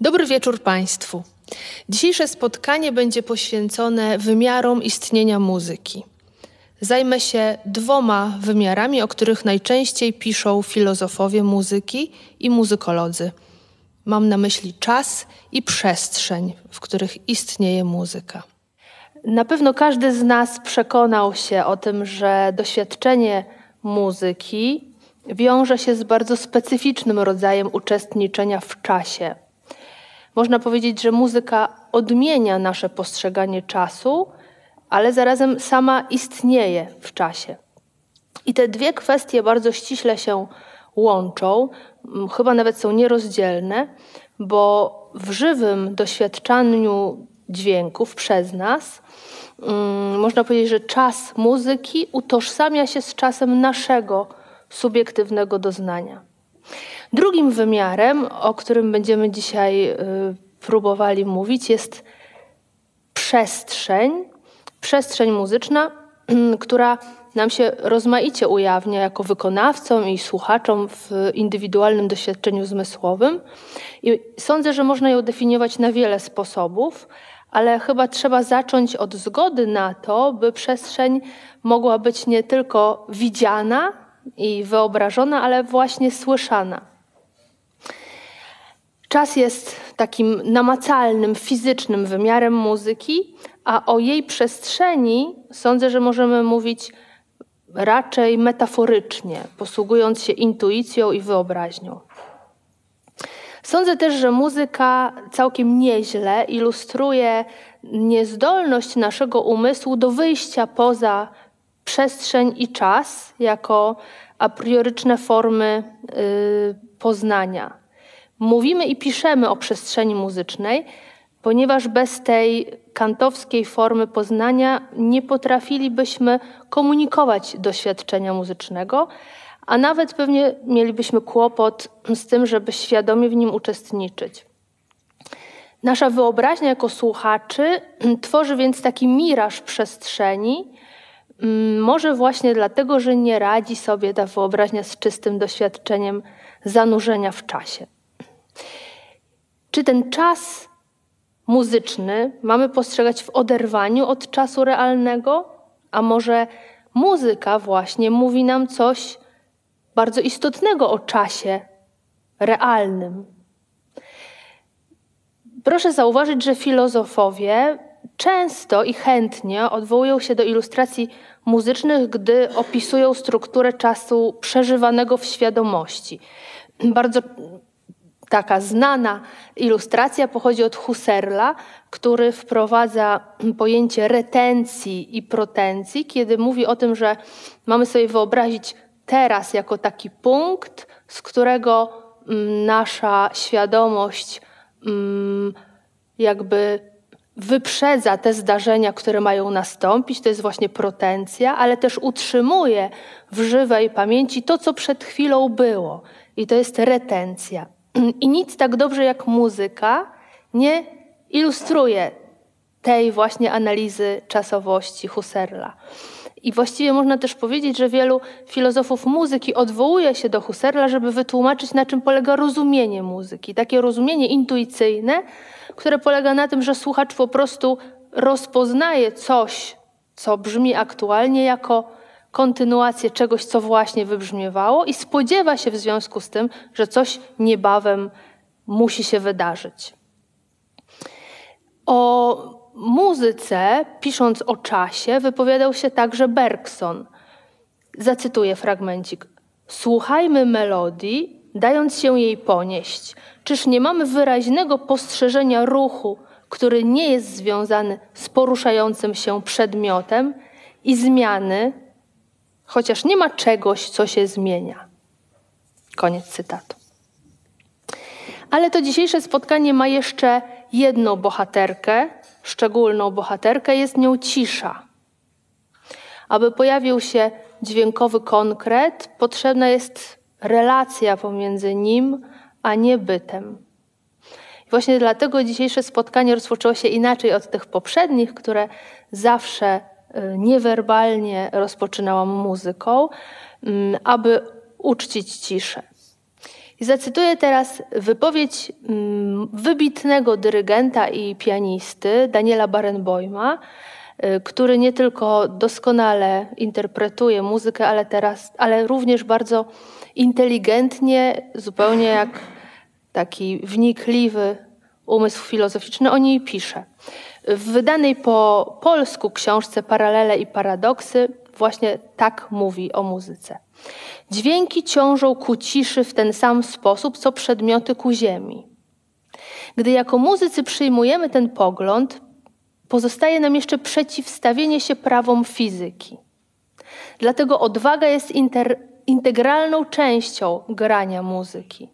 Dobry wieczór Państwu. Dzisiejsze spotkanie będzie poświęcone wymiarom istnienia muzyki. Zajmę się dwoma wymiarami, o których najczęściej piszą filozofowie muzyki i muzykolodzy. Mam na myśli czas i przestrzeń, w których istnieje muzyka. Na pewno każdy z nas przekonał się o tym, że doświadczenie muzyki wiąże się z bardzo specyficznym rodzajem uczestniczenia w czasie. Można powiedzieć, że muzyka odmienia nasze postrzeganie czasu, ale zarazem sama istnieje w czasie. I te dwie kwestie bardzo ściśle się łączą, chyba nawet są nierozdzielne, bo w żywym doświadczaniu dźwięków przez nas można powiedzieć, że czas muzyki utożsamia się z czasem naszego subiektywnego doznania. Drugim wymiarem, o którym będziemy dzisiaj y, próbowali mówić, jest przestrzeń, przestrzeń muzyczna, która nam się rozmaicie ujawnia jako wykonawcom i słuchaczom w indywidualnym doświadczeniu zmysłowym. I sądzę, że można ją definiować na wiele sposobów, ale chyba trzeba zacząć od zgody na to, by przestrzeń mogła być nie tylko widziana i wyobrażona, ale właśnie słyszana. Czas jest takim namacalnym, fizycznym wymiarem muzyki, a o jej przestrzeni sądzę, że możemy mówić raczej metaforycznie, posługując się intuicją i wyobraźnią. Sądzę też, że muzyka całkiem nieźle ilustruje niezdolność naszego umysłu do wyjścia poza przestrzeń i czas jako a prioryczne formy y, poznania. Mówimy i piszemy o przestrzeni muzycznej, ponieważ bez tej kantowskiej formy poznania nie potrafilibyśmy komunikować doświadczenia muzycznego, a nawet pewnie mielibyśmy kłopot z tym, żeby świadomie w nim uczestniczyć. Nasza wyobraźnia jako słuchaczy tworzy więc taki miraż przestrzeni, mm, może właśnie dlatego, że nie radzi sobie ta wyobraźnia z czystym doświadczeniem zanurzenia w czasie. Czy ten czas muzyczny mamy postrzegać w oderwaniu od czasu realnego? A może muzyka właśnie mówi nam coś bardzo istotnego o czasie realnym? Proszę zauważyć, że filozofowie często i chętnie odwołują się do ilustracji muzycznych, gdy opisują strukturę czasu przeżywanego w świadomości. Bardzo Taka znana ilustracja pochodzi od Husserla, który wprowadza pojęcie retencji i protencji, kiedy mówi o tym, że mamy sobie wyobrazić teraz jako taki punkt, z którego mm, nasza świadomość mm, jakby wyprzedza te zdarzenia, które mają nastąpić, to jest właśnie protencja, ale też utrzymuje w żywej pamięci to, co przed chwilą było, i to jest retencja. I nic tak dobrze jak muzyka nie ilustruje tej właśnie analizy czasowości Husserla. I właściwie można też powiedzieć, że wielu filozofów muzyki odwołuje się do Husserla, żeby wytłumaczyć, na czym polega rozumienie muzyki. Takie rozumienie intuicyjne, które polega na tym, że słuchacz po prostu rozpoznaje coś, co brzmi aktualnie, jako kontynuację czegoś, co właśnie wybrzmiewało i spodziewa się w związku z tym, że coś niebawem musi się wydarzyć. O muzyce, pisząc o czasie, wypowiadał się także Bergson. Zacytuję fragmencik. Słuchajmy melodii, dając się jej ponieść. Czyż nie mamy wyraźnego postrzeżenia ruchu, który nie jest związany z poruszającym się przedmiotem i zmiany, chociaż nie ma czegoś, co się zmienia. Koniec cytatu. Ale to dzisiejsze spotkanie ma jeszcze jedną bohaterkę, szczególną bohaterkę, jest nią cisza. Aby pojawił się dźwiękowy konkret, potrzebna jest relacja pomiędzy nim a niebytem. I właśnie dlatego dzisiejsze spotkanie rozpoczęło się inaczej od tych poprzednich, które zawsze niewerbalnie rozpoczynałam muzyką, mm, aby uczcić ciszę. I zacytuję teraz wypowiedź mm, wybitnego dyrygenta i pianisty Daniela Barenboima, y, który nie tylko doskonale interpretuje muzykę, ale teraz, ale również bardzo inteligentnie, zupełnie jak taki wnikliwy umysł filozoficzny o niej pisze. W wydanej po polsku książce Paralele i paradoksy właśnie tak mówi o muzyce. Dźwięki ciążą ku ciszy w ten sam sposób, co przedmioty ku ziemi. Gdy jako muzycy przyjmujemy ten pogląd, pozostaje nam jeszcze przeciwstawienie się prawom fizyki. Dlatego odwaga jest inter, integralną częścią grania muzyki.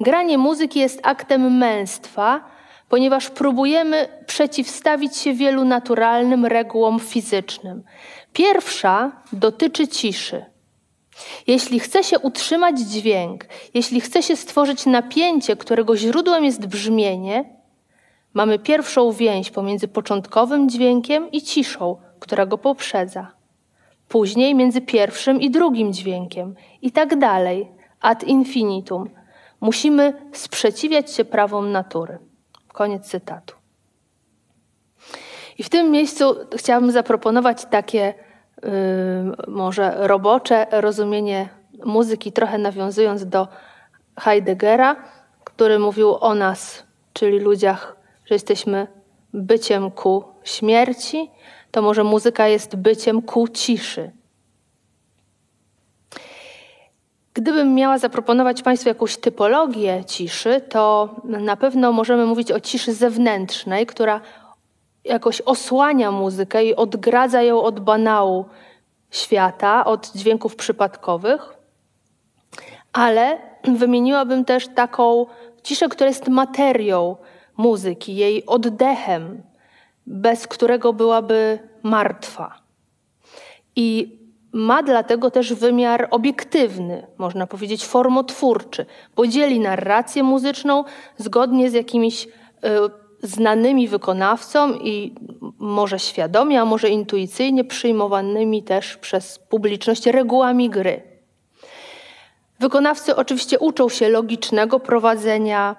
Granie muzyki jest aktem męstwa, ponieważ próbujemy przeciwstawić się wielu naturalnym regułom fizycznym. Pierwsza dotyczy ciszy. Jeśli chce się utrzymać dźwięk, jeśli chce się stworzyć napięcie, którego źródłem jest brzmienie, mamy pierwszą więź pomiędzy początkowym dźwiękiem i ciszą, która go poprzedza. Później między pierwszym i drugim dźwiękiem i tak dalej, ad infinitum. Musimy sprzeciwiać się prawom natury. Koniec cytatu. I w tym miejscu chciałabym zaproponować takie może robocze rozumienie muzyki, trochę nawiązując do Heideggera, który mówił o nas, czyli ludziach, że jesteśmy byciem ku śmierci, to może muzyka jest byciem ku ciszy. Gdybym miała zaproponować Państwu jakąś typologię ciszy, to na pewno możemy mówić o ciszy zewnętrznej, która jakoś osłania muzykę i odgradza ją od banału świata, od dźwięków przypadkowych, ale wymieniłabym też taką ciszę, która jest materią muzyki, jej oddechem, bez którego byłaby martwa. I ma dlatego też wymiar obiektywny, można powiedzieć formotwórczy, bo dzieli narrację muzyczną zgodnie z jakimiś y, znanymi wykonawcom i może świadomie, a może intuicyjnie przyjmowanymi też przez publiczność regułami gry. Wykonawcy oczywiście uczą się logicznego prowadzenia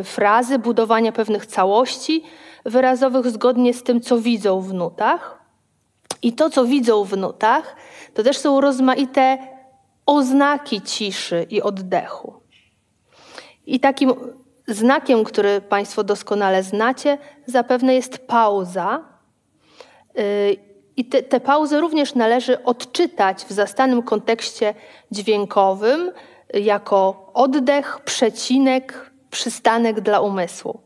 y, frazy, budowania pewnych całości wyrazowych zgodnie z tym, co widzą w nutach. I to, co widzą w nutach, to też są rozmaite oznaki ciszy i oddechu. I takim Znakiem, który Państwo doskonale znacie, zapewne jest pauza. Y, I te, te pauzy również należy odczytać w zastanym kontekście dźwiękowym jako oddech, przecinek, przystanek dla umysłu.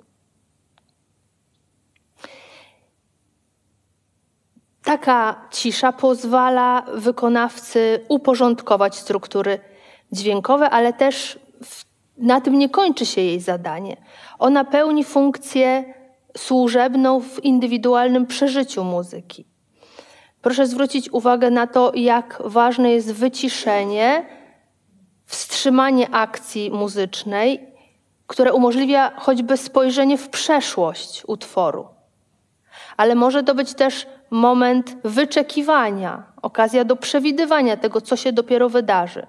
Taka cisza pozwala wykonawcy uporządkować struktury dźwiękowe, ale też w na tym nie kończy się jej zadanie. Ona pełni funkcję służebną w indywidualnym przeżyciu muzyki. Proszę zwrócić uwagę na to, jak ważne jest wyciszenie, wstrzymanie akcji muzycznej, które umożliwia choćby spojrzenie w przeszłość utworu. Ale może to być też moment wyczekiwania, okazja do przewidywania tego, co się dopiero wydarzy.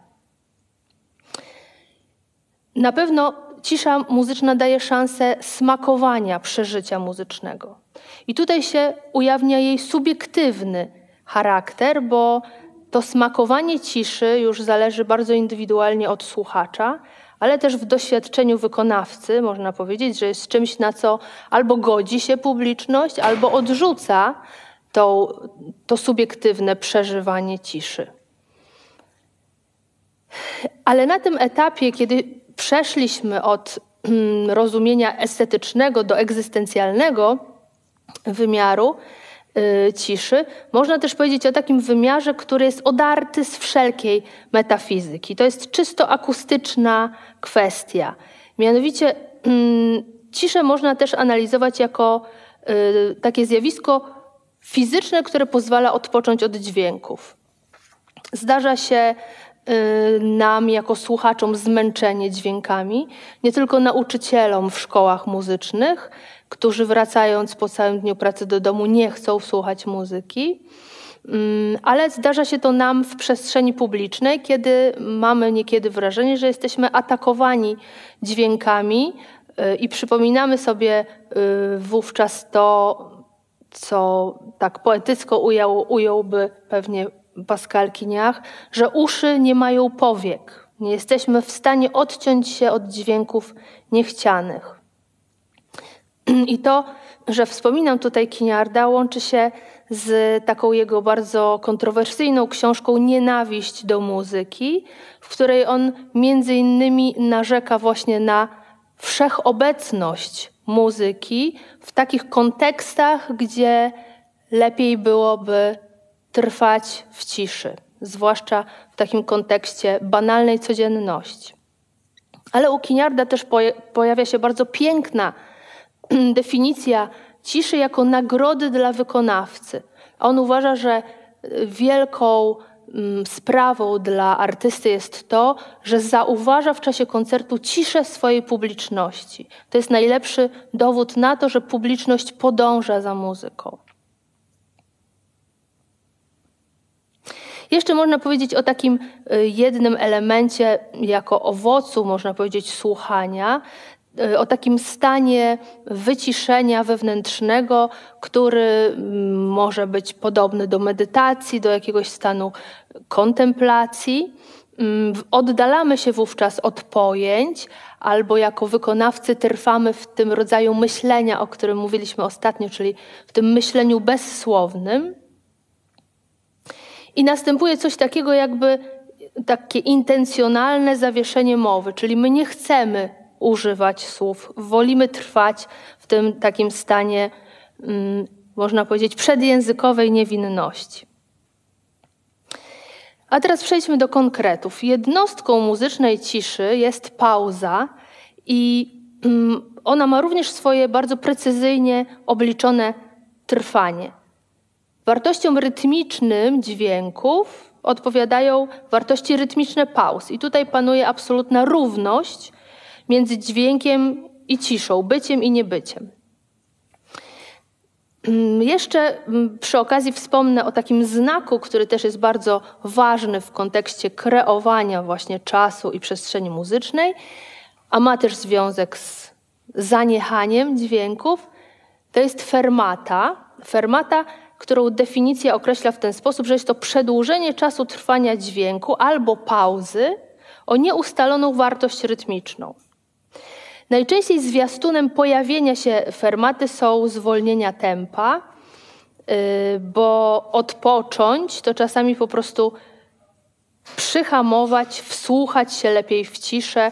Na pewno cisza muzyczna daje szansę smakowania przeżycia muzycznego. I tutaj się ujawnia jej subiektywny charakter, bo to smakowanie ciszy już zależy bardzo indywidualnie od słuchacza, ale też w doświadczeniu wykonawcy można powiedzieć, że jest czymś, na co albo godzi się publiczność, albo odrzuca to, subiektywne przeżywanie ciszy. Ale na tym etapie, kiedy przeszliśmy od mm, rozumienia estetycznego do egzystencjalnego wymiaru y, ciszy, można też powiedzieć o takim wymiarze, który jest odarty z wszelkiej metafizyki. To jest czysto akustyczna kwestia. Mianowicie mm, ciszę można też analizować jako y, takie zjawisko fizyczne, które pozwala odpocząć od dźwięków. Zdarza się Y, nam jako słuchaczom zmęczenie dźwiękami, nie tylko nauczycielom w szkołach muzycznych, którzy wracając po całym dniu pracy do domu nie chcą słuchać muzyki, Mm, ale zdarza się to nam w przestrzeni publicznej, kiedy mamy niekiedy wrażenie, że jesteśmy atakowani dźwiękami y, i przypominamy sobie y, wówczas to, co tak poetycko ujął, ująłby pewnie Pascal Kiniach, że uszy nie mają powiek. Nie jesteśmy w stanie odciąć się od dźwięków niechcianych. I to, że wspominam tutaj Kiniarda, łączy się z taką jego bardzo kontrowersyjną książką Nienawiść do muzyki, w której on między innymi narzeka właśnie na wszechobecność muzyki w takich kontekstach, gdzie lepiej byłoby trwać w ciszy, zwłaszcza w takim kontekście banalnej codzienności. Ale u Kiniarda też pojawia się bardzo piękna definicja ciszy jako nagrody dla wykonawcy. On uważa, że wielką sprawą dla artysty jest to, że zauważa w czasie koncertu ciszę swojej publiczności. To jest najlepszy dowód na to, że publiczność podąża za muzyką. Jeszcze można powiedzieć o takim y, jednym elemencie, jako owocu, można powiedzieć, słuchania, o takim stanie wyciszenia wewnętrznego, który mm, może być podobny do medytacji, do jakiegoś stanu kontemplacji. Mm, oddalamy się wówczas od pojęć, albo jako wykonawcy trwamy w tym rodzaju myślenia, o którym mówiliśmy ostatnio, czyli w tym myśleniu bezsłownym. I następuje coś takiego, jakby takie intencjonalne zawieszenie mowy, czyli my nie chcemy używać słów, wolimy trwać w tym takim stanie, mm, można powiedzieć, przedjęzykowej niewinności. A teraz przejdźmy do konkretów. Jednostką muzycznej ciszy jest pauza i mm, ona ma również swoje bardzo precyzyjnie obliczone trwanie. Wartościom rytmicznym dźwięków odpowiadają wartości rytmiczne pauz. I tutaj panuje absolutna równość między dźwiękiem i ciszą, byciem i niebyciem. Mm, jeszcze mm, przy okazji wspomnę o takim znaku, który też jest bardzo ważny w kontekście kreowania właśnie czasu i przestrzeni muzycznej, a ma też związek z zaniechaniem dźwięków. To jest fermata. Fermata którą definicja określa w ten sposób, że jest to przedłużenie czasu trwania dźwięku albo pauzy o nieustaloną wartość rytmiczną. Najczęściej zwiastunem pojawienia się fermaty są zwolnienia tempa, y, bo odpocząć to czasami po prostu przyhamować, wsłuchać się lepiej w ciszę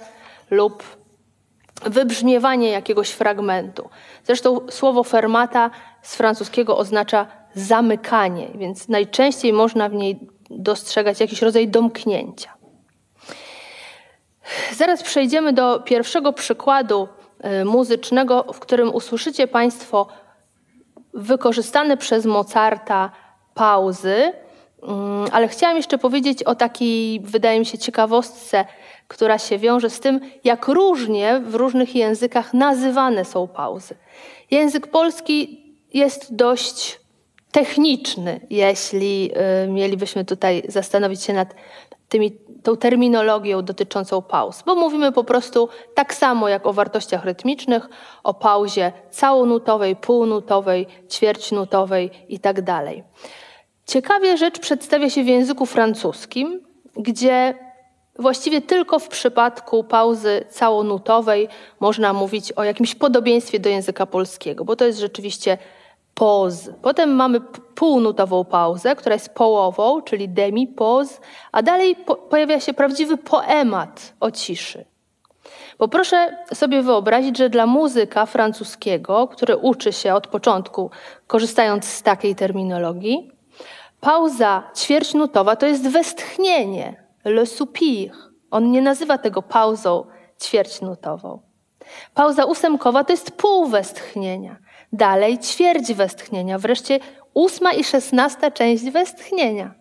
lub wybrzmiewanie jakiegoś fragmentu. Zresztą słowo fermata z francuskiego oznacza zamykanie, więc najczęściej można w niej dostrzegać jakiś rodzaj domknięcia. Zaraz przejdziemy do pierwszego przykładu e, muzycznego, w którym usłyszycie Państwo wykorzystane przez Mozarta pauzy, mm, ale chciałam jeszcze powiedzieć o takiej, wydaje mi się, ciekawostce, która się wiąże z tym, jak różnie w różnych językach nazywane są pauzy. Język polski jest dość techniczny, jeśli y, mielibyśmy tutaj zastanowić się nad tymi, tą terminologią dotyczącą pauz, bo mówimy po prostu tak samo jak o wartościach rytmicznych, o pauzie całonutowej, półnutowej, ćwierćnutowej itd. Tak Ciekawie rzecz przedstawia się w języku francuskim, gdzie właściwie tylko w przypadku pauzy całonutowej można mówić o jakimś podobieństwie do języka polskiego, bo to jest rzeczywiście pause. Potem mamy półnutową pauzę, która jest połową, czyli demi pause, a dalej po pojawia się prawdziwy poemat o ciszy. Bo proszę sobie wyobrazić, że dla muzyka francuskiego, który uczy się od początku, korzystając z takiej terminologii, pauza ćwierćnutowa to jest westchnienie, le soupir. On nie nazywa tego pauzą ćwierćnutową. Pauza ósemkowa to jest pół westchnienia. Dalej ćwierć westchnienia, wreszcie ósma i szesnasta część westchnienia.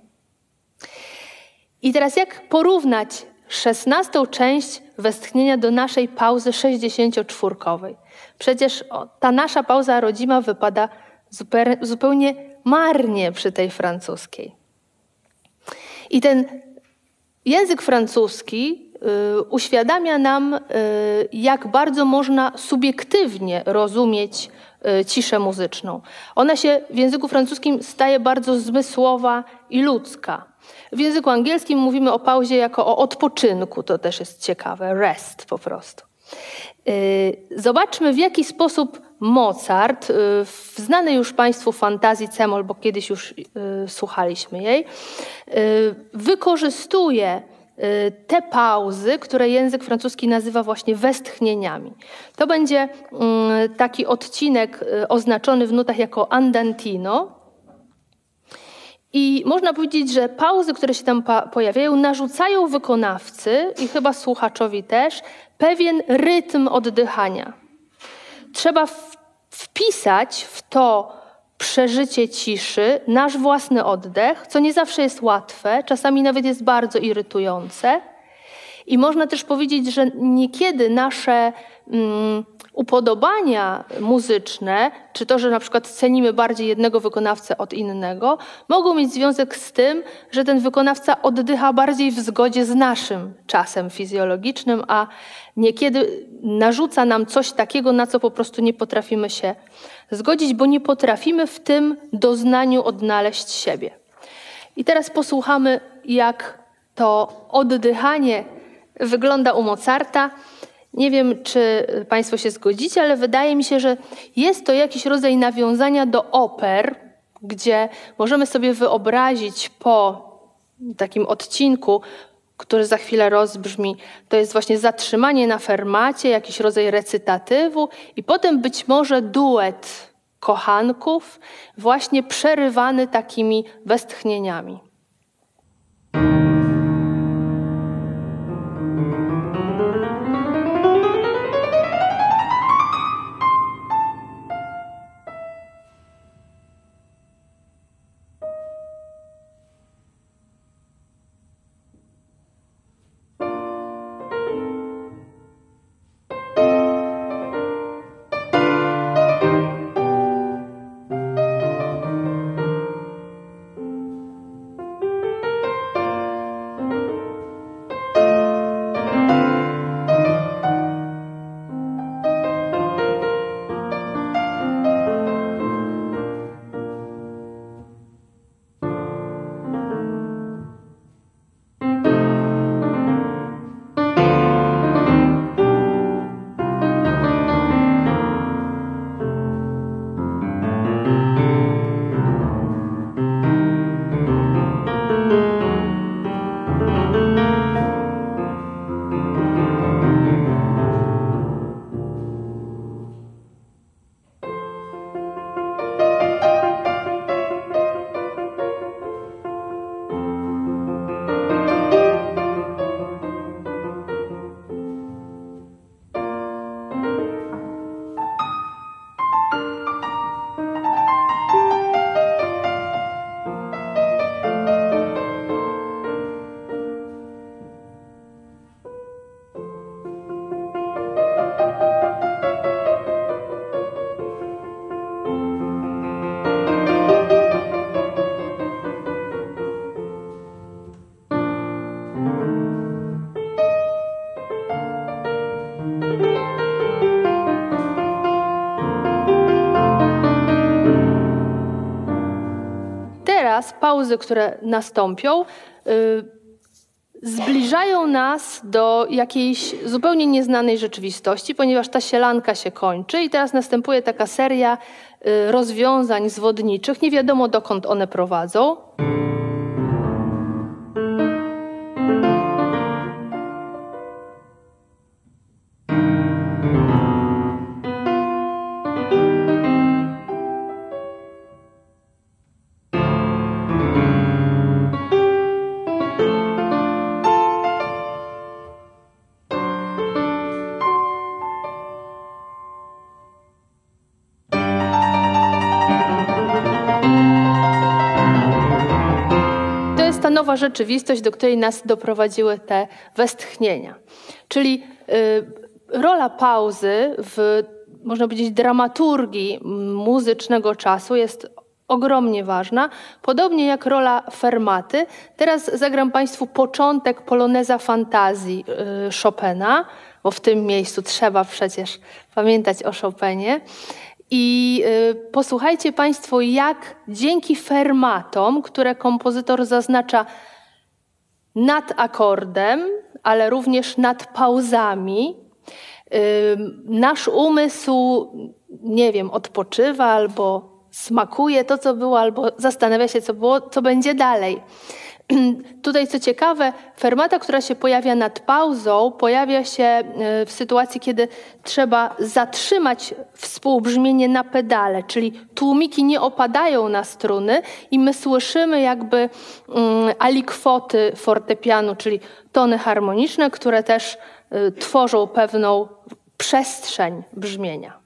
I teraz jak porównać szesnastą część westchnienia do naszej pauzy sześćdziesięcioczwórkowej? Przecież ta nasza pauza rodzima wypada zupełnie marnie przy tej francuskiej. I ten język francuski y, uświadamia nam, y, jak bardzo można subiektywnie rozumieć ciszę muzyczną. Ona się w języku francuskim staje bardzo zmysłowa i ludzka. W języku angielskim mówimy o pauzie jako o odpoczynku, to też jest ciekawe, rest po prostu. Zobaczmy, w jaki sposób Mozart, w znanej już Państwu fantazji Cemol, bo kiedyś już słuchaliśmy jej, wykorzystuje Y, te pauzy, które język francuski nazywa właśnie westchnieniami. To będzie mm, taki odcinek y, oznaczony w nutach jako andantino. I można powiedzieć, że pauzy, które się tam pojawiają, narzucają wykonawcy i chyba słuchaczowi też pewien rytm oddychania. Trzeba wpisać w to przeżycie ciszy, nasz własny oddech, co nie zawsze jest łatwe, czasami nawet jest bardzo irytujące. I można też powiedzieć, że niekiedy nasze mm, upodobania muzyczne, czy to, że na przykład cenimy bardziej jednego wykonawcę od innego, mogą mieć związek z tym, że ten wykonawca oddycha bardziej w zgodzie z naszym czasem fizjologicznym, a niekiedy narzuca nam coś takiego, na co po prostu nie potrafimy się zgodzić, bo nie potrafimy w tym doznaniu odnaleźć siebie. I teraz posłuchamy, jak to oddychanie wygląda u Mozarta. Nie wiem, czy Państwo się zgodzicie, ale wydaje mi się, że jest to jakiś rodzaj nawiązania do oper, gdzie możemy sobie wyobrazić po takim odcinku, który za chwilę rozbrzmi, to jest właśnie zatrzymanie na fermacie, jakiś rodzaj recytatywu i potem być może duet kochanków, właśnie przerywany takimi westchnieniami. Pauzy, które nastąpią, y, zbliżają nas do jakiejś zupełnie nieznanej rzeczywistości, ponieważ ta sielanka się kończy i teraz następuje taka seria y, rozwiązań zwodniczych. Nie wiadomo dokąd one prowadzą. Rzeczywistość, do której nas doprowadziły te westchnienia. Czyli y, rola pauzy w, można powiedzieć, dramaturgii muzycznego czasu jest ogromnie ważna, podobnie jak rola fermaty. Teraz zagram Państwu początek poloneza fantazji y, Chopina, bo w tym miejscu trzeba przecież pamiętać o Chopinie. I y, posłuchajcie Państwo, jak dzięki fermatom, które kompozytor zaznacza nad akordem, ale również nad pauzami, nasz umysł, nie wiem, odpoczywa albo smakuje to, co było, albo zastanawia się, co było, co będzie dalej. Tutaj co ciekawe, fermata, która się pojawia nad pauzą, pojawia się e, w sytuacji, kiedy trzeba zatrzymać współbrzmienie na pedale, czyli tłumiki nie opadają na struny i my słyszymy jakby mm, alikwoty fortepianu, czyli tony harmoniczne, które też e, tworzą pewną przestrzeń brzmienia.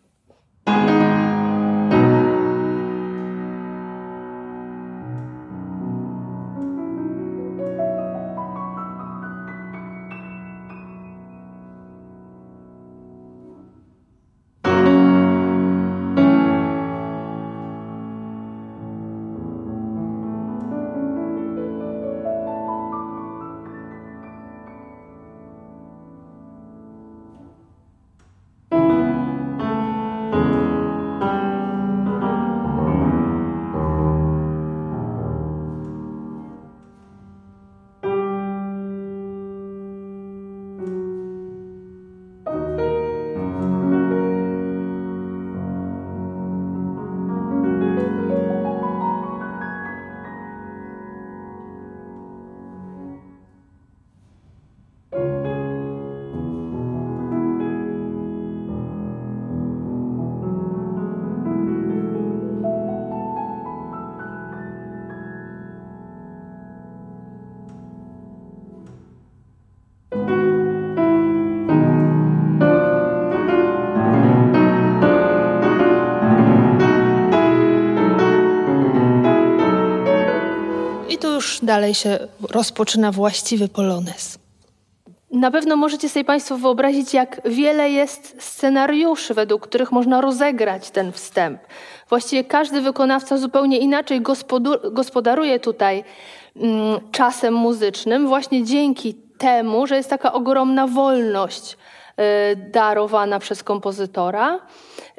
Dalej się rozpoczyna właściwy polonez. Na pewno możecie sobie Państwo wyobrazić, jak wiele jest scenariuszy, według których można rozegrać ten wstęp. Właściwie każdy wykonawca zupełnie inaczej gospodaruje tutaj mm, czasem muzycznym, właśnie dzięki temu, że jest taka ogromna wolność y, darowana przez kompozytora.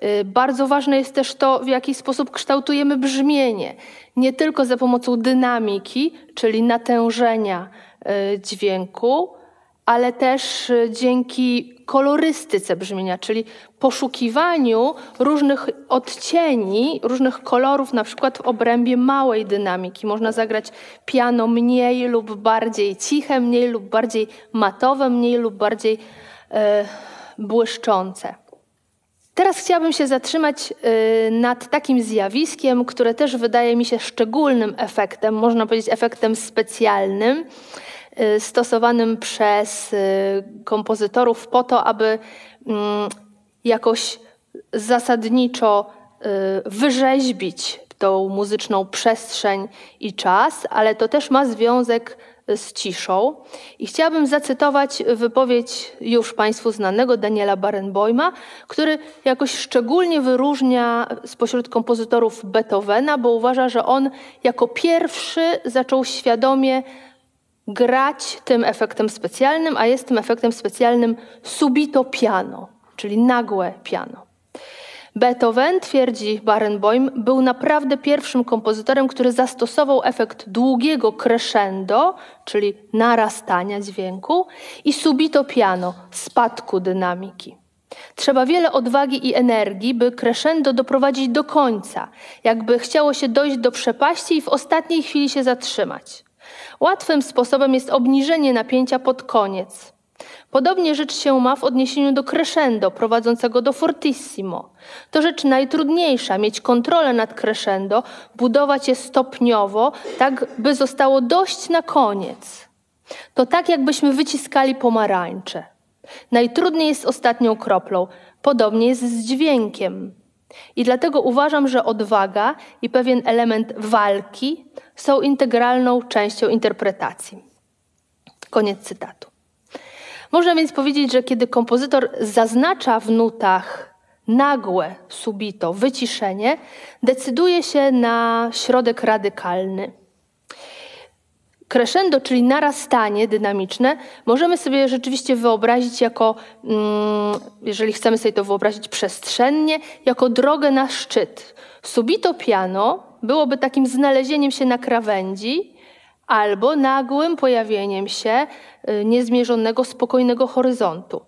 Y, bardzo ważne jest też to, w jaki sposób kształtujemy brzmienie nie tylko za pomocą dynamiki, czyli natężenia e, dźwięku, ale też e, dzięki kolorystyce brzmienia, czyli poszukiwaniu różnych odcieni, różnych kolorów, na przykład w obrębie małej dynamiki. Można zagrać piano mniej lub bardziej ciche, mniej lub bardziej matowe, mniej lub bardziej e, błyszczące. Teraz chciałabym się zatrzymać y, nad takim zjawiskiem, które też wydaje mi się szczególnym efektem, można powiedzieć efektem specjalnym, y, stosowanym przez y, kompozytorów po to, aby mm, jakoś zasadniczo wyrzeźbić tą muzyczną przestrzeń i czas, ale to też ma związek z ciszą. I chciałabym zacytować wypowiedź już Państwu znanego Daniela Barenboima, który jakoś szczególnie wyróżnia spośród kompozytorów Beethovena, bo uważa, że on jako pierwszy zaczął świadomie grać tym efektem specjalnym, a jest tym efektem specjalnym subito piano, czyli nagłe piano. Beethoven, twierdzi Barenboim, był naprawdę pierwszym kompozytorem, który zastosował efekt długiego crescendo, czyli narastania dźwięku, i subito piano, spadku dynamiki. Trzeba wiele odwagi i energii, by crescendo doprowadzić do końca, jakby chciało się dojść do przepaści i w ostatniej chwili się zatrzymać. Łatwym sposobem jest obniżenie napięcia pod koniec. Podobnie rzecz się ma w odniesieniu do crescendo prowadzącego do fortissimo. To rzecz najtrudniejsza, mieć kontrolę nad crescendo, budować je stopniowo, tak by zostało dość na koniec. To tak, jakbyśmy wyciskali pomarańcze. Najtrudniej jest ostatnią kroplą, podobnie jest z dźwiękiem. I dlatego uważam, że odwaga i pewien element walki są integralną częścią interpretacji. Koniec cytatu. Można więc powiedzieć, że kiedy kompozytor zaznacza w nutach nagłe subito wyciszenie, decyduje się na środek radykalny. Crescendo, czyli narastanie dynamiczne, możemy sobie rzeczywiście wyobrazić jako, mm, jeżeli chcemy sobie to wyobrazić przestrzennie, jako drogę na szczyt. Subito piano byłoby takim znalezieniem się na krawędzi albo nagłym pojawieniem się y, niezmierzonego, spokojnego horyzontu.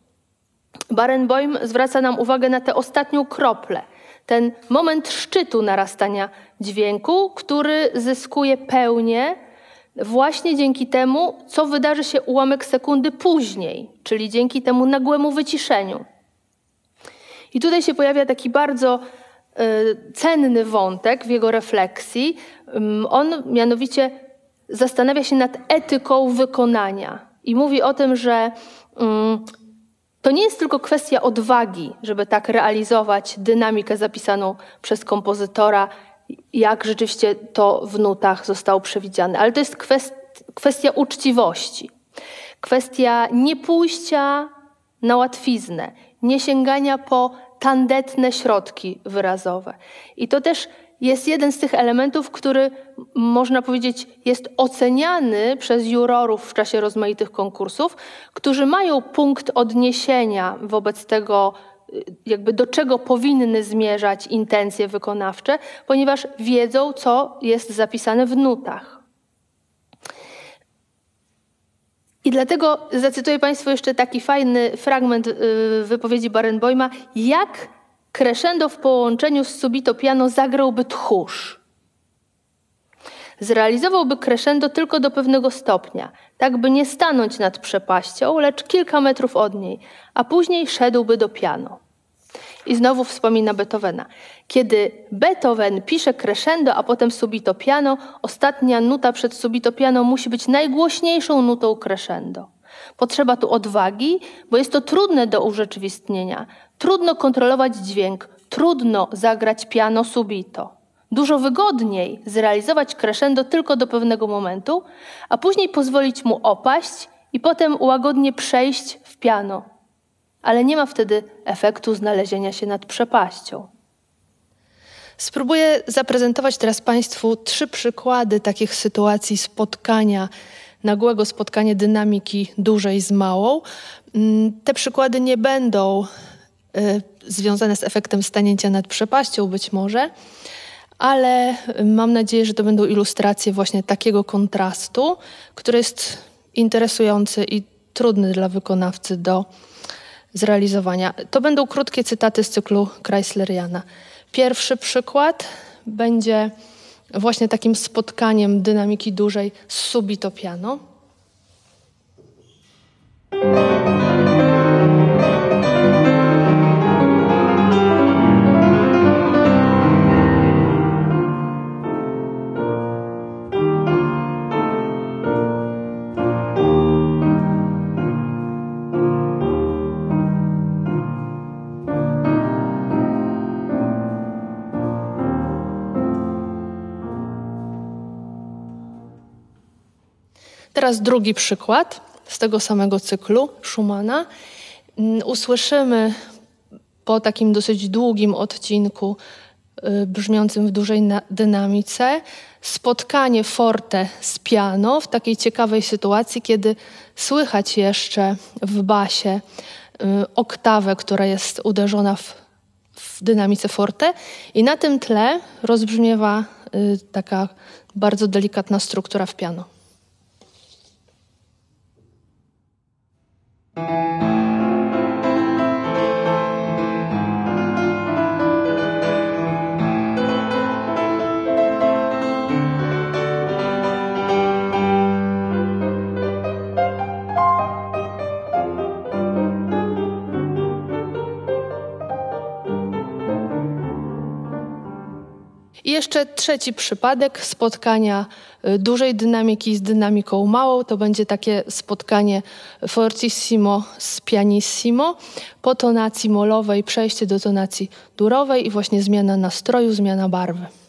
Barenboim zwraca nam uwagę na tę ostatnią kroplę, ten moment szczytu narastania dźwięku, który zyskuje pełnię właśnie dzięki temu, co wydarzy się ułamek sekundy później, czyli dzięki temu nagłemu wyciszeniu. I tutaj się pojawia taki bardzo y, cenny wątek w jego refleksji. On mianowicie zastanawia się nad etyką wykonania i mówi o tym, że to nie jest tylko kwestia odwagi, żeby tak realizować dynamikę zapisaną przez kompozytora, jak rzeczywiście to w nutach zostało przewidziane, ale to jest kwestia uczciwości, kwestia niepójścia na łatwiznę, nie sięgania po tandetne środki wyrazowe. I to też jest jeden z tych elementów, który można powiedzieć jest oceniany przez jurorów w czasie rozmaitych konkursów, którzy mają punkt odniesienia wobec tego, jakby do czego powinny zmierzać intencje wykonawcze, ponieważ wiedzą, co jest zapisane w nutach. I dlatego zacytuję Państwu jeszcze taki fajny fragment y, wypowiedzi Barenboima, jak crescendo w połączeniu z subito piano zagrałby tchórz. Zrealizowałby crescendo tylko do pewnego stopnia, tak by nie stanąć nad przepaścią, lecz kilka metrów od niej, a później szedłby do piano. I znowu wspomina Beethovena. Kiedy Beethoven pisze crescendo, a potem subito piano, ostatnia nuta przed subito piano musi być najgłośniejszą nutą crescendo. Potrzeba tu odwagi, bo jest to trudne do urzeczywistnienia. Trudno kontrolować dźwięk, trudno zagrać piano subito. Dużo wygodniej zrealizować crescendo tylko do pewnego momentu, a później pozwolić mu opaść i potem łagodnie przejść w piano. Ale nie ma wtedy efektu znalezienia się nad przepaścią. Spróbuję zaprezentować teraz Państwu trzy przykłady takich sytuacji spotkania nagłego spotkania dynamiki dużej z małą. Mm, te przykłady nie będą związane z efektem stanięcia nad przepaścią być może, ale mam nadzieję, że to będą ilustracje właśnie takiego kontrastu, który jest interesujący i trudny dla wykonawcy do zrealizowania. To będą krótkie cytaty z cyklu Chrysleriana. Pierwszy przykład będzie właśnie takim spotkaniem dynamiki dużej z subito piano. Teraz drugi przykład z tego samego cyklu Schumana. Mm, usłyszymy po takim dosyć długim odcinku y, brzmiącym w dużej dynamice spotkanie forte z piano w takiej ciekawej sytuacji, kiedy słychać jeszcze w basie y, oktawę, która jest uderzona w, w dynamice forte i na tym tle rozbrzmiewa y, taka bardzo delikatna struktura w piano. I jeszcze trzeci przypadek spotkania y, dużej dynamiki z dynamiką małą. To będzie takie spotkanie fortissimo z pianissimo po tonacji molowej, przejście do tonacji durowej i właśnie zmiana nastroju, zmiana barwy.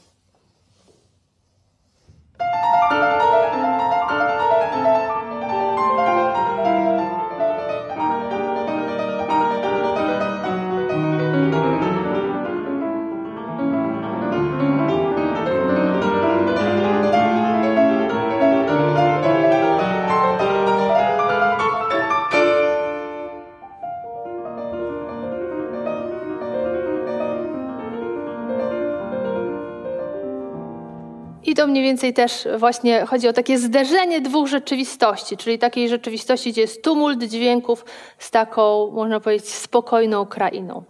To mniej więcej też właśnie chodzi o takie zderzenie dwóch rzeczywistości, czyli takiej rzeczywistości, gdzie jest tumult dźwięków z taką, można powiedzieć, spokojną krainą.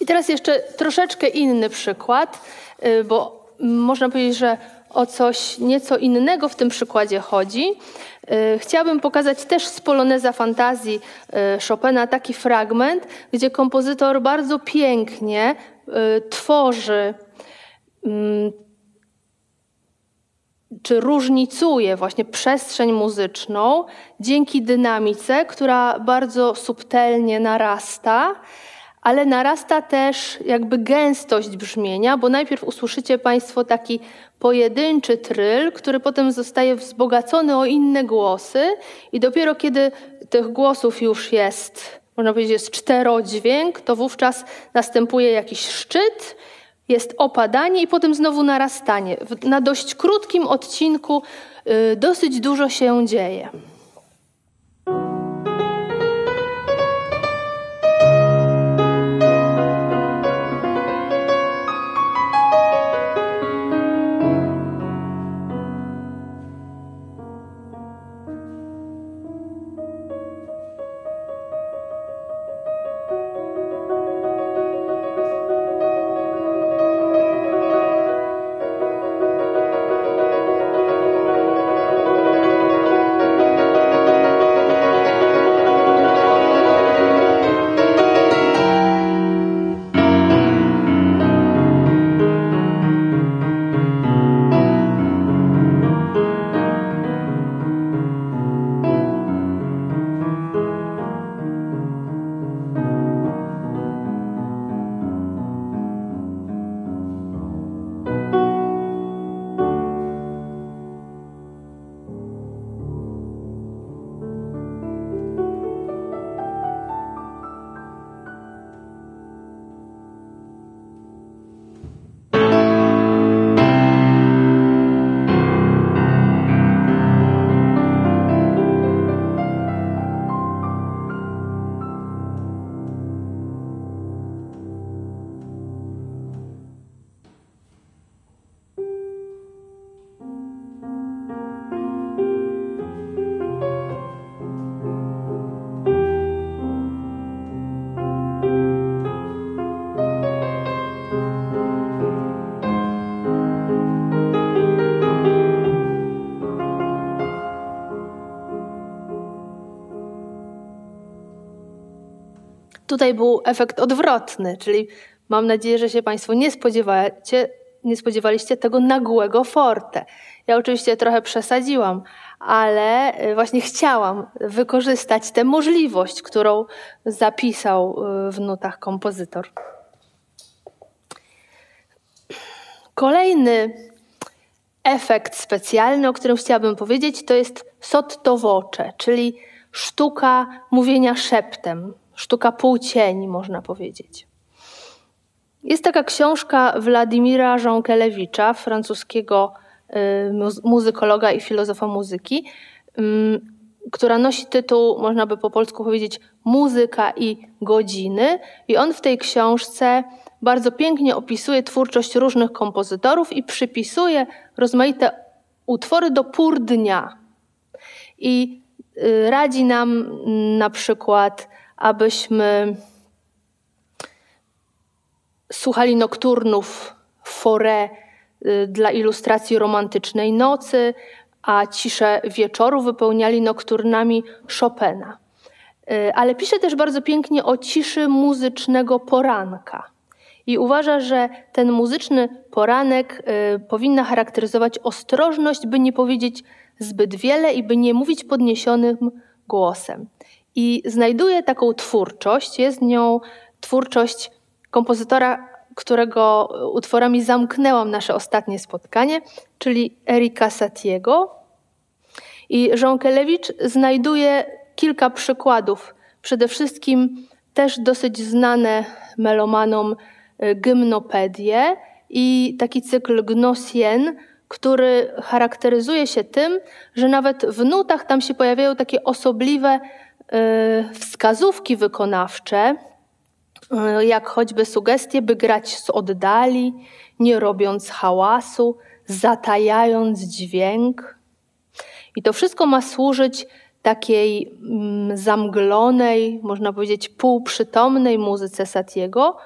I teraz jeszcze troszeczkę inny przykład, y, bo można powiedzieć, że o coś nieco innego w tym przykładzie chodzi. Y, chciałabym pokazać też z Poloneza Fantazji y, Chopina taki fragment, gdzie kompozytor bardzo pięknie tworzy mm, czy różnicuje właśnie przestrzeń muzyczną dzięki dynamice, która bardzo subtelnie narasta, ale narasta też jakby gęstość brzmienia, bo najpierw usłyszycie Państwo taki pojedynczy tryl, który potem zostaje wzbogacony o inne głosy i dopiero kiedy tych głosów już jest, można powiedzieć, jest czterodźwięk, to wówczas następuje jakiś szczyt jest opadanie i potem znowu narastanie. Na dość krótkim odcinku y, dosyć dużo się dzieje. Tutaj był efekt odwrotny, czyli mam nadzieję, że się Państwo nie spodziewacie, nie spodziewaliście tego nagłego forte. Ja oczywiście trochę przesadziłam, ale y, właśnie chciałam wykorzystać tę możliwość, którą zapisał y, w nutach kompozytor. Kolejny efekt specjalny, o którym chciałabym powiedzieć, to jest sottovoce, czyli sztuka mówienia szeptem sztuka półcieni, można powiedzieć. Jest taka książka Władimira Żonkelewicza, francuskiego y, muzykologa i filozofa muzyki, która nosi tytuł, można by po polsku powiedzieć, Muzyka i godziny. I on w tej książce bardzo pięknie opisuje twórczość różnych kompozytorów i przypisuje rozmaite utwory do pór dnia. I y, radzi nam na przykład abyśmy słuchali nokturnów forę y, dla ilustracji romantycznej nocy, a ciszę wieczoru wypełniali nokturnami Chopina. Y, ale pisze też bardzo pięknie o ciszy muzycznego poranka. I uważa, że ten muzyczny poranek y, powinna charakteryzować ostrożność, by nie powiedzieć zbyt wiele i by nie mówić podniesionym głosem. I znajduje taką twórczość, jest nią twórczość kompozytora, którego utworami zamknęłam nasze ostatnie spotkanie, czyli Erika Satiego. I Żonkelewicz znajduje kilka przykładów, przede wszystkim też dosyć znane melomanom y, gymnopedie i taki cykl Gnosien, który charakteryzuje się tym, że nawet w nutach tam się pojawiają takie osobliwe wskazówki wykonawcze, y, jak choćby sugestie, by grać z oddali, nie robiąc hałasu, zatajając dźwięk. I to wszystko ma służyć takiej mm, zamglonej, można powiedzieć półprzytomnej muzyce Satiego,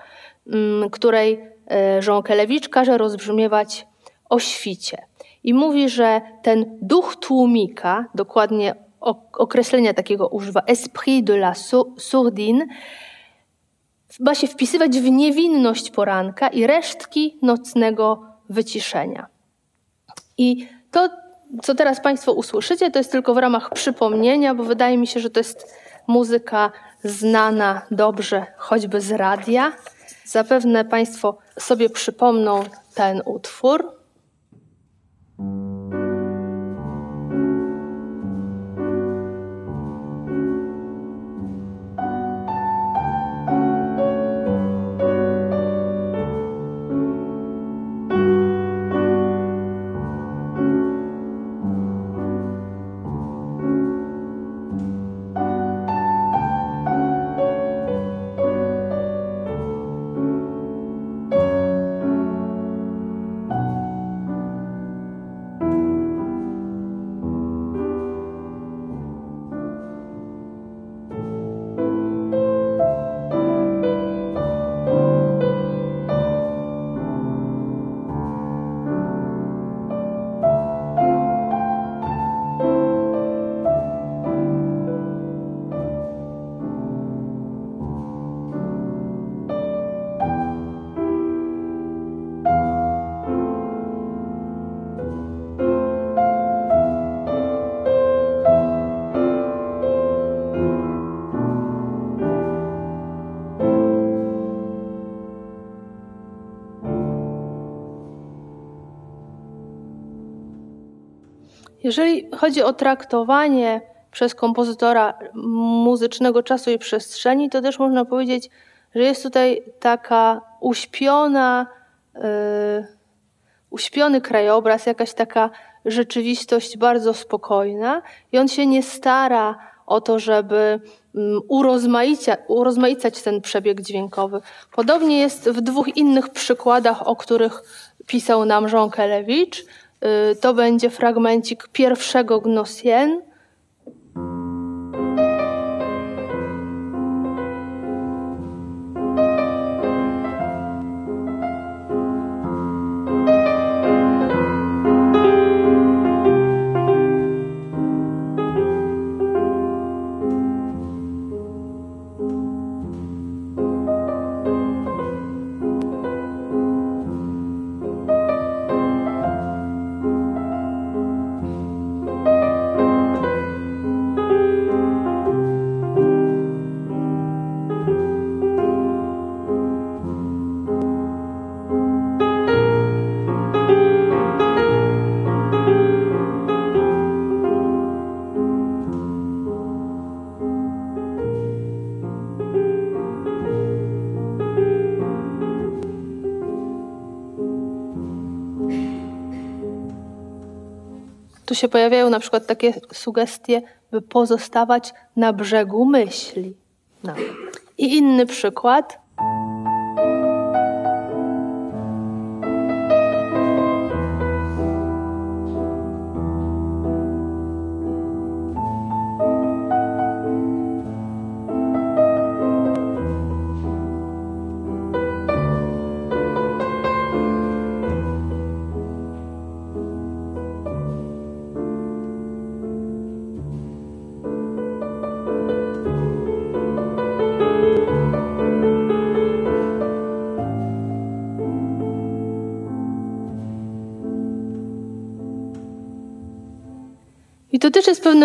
mm, której e, Jean Kelewicz każe rozbrzmiewać o świcie. I mówi, że ten duch tłumika, dokładnie określenia takiego używa, esprit de la sourdine, ma się wpisywać w niewinność poranka i resztki nocnego wyciszenia. I to, co teraz Państwo usłyszycie, to jest tylko w ramach przypomnienia, bo wydaje mi się, że to jest muzyka znana dobrze, choćby z radia. Zapewne Państwo sobie przypomną ten utwór. Chodzi o traktowanie przez kompozytora muzycznego czasu i przestrzeni, to też można powiedzieć, że jest tutaj taka uśpiona, yy, uśpiony krajobraz, jakaś taka rzeczywistość bardzo spokojna i on się nie stara o to, żeby mm, urozmaicać ten przebieg dźwiękowy. Podobnie jest w dwóch innych przykładach, o których pisał nam Jean Kelewicz. Y, to będzie fragmencik pierwszego Gnosien, Tu się pojawiają na przykład takie sugestie, by pozostawać na brzegu myśli. No. I inny przykład.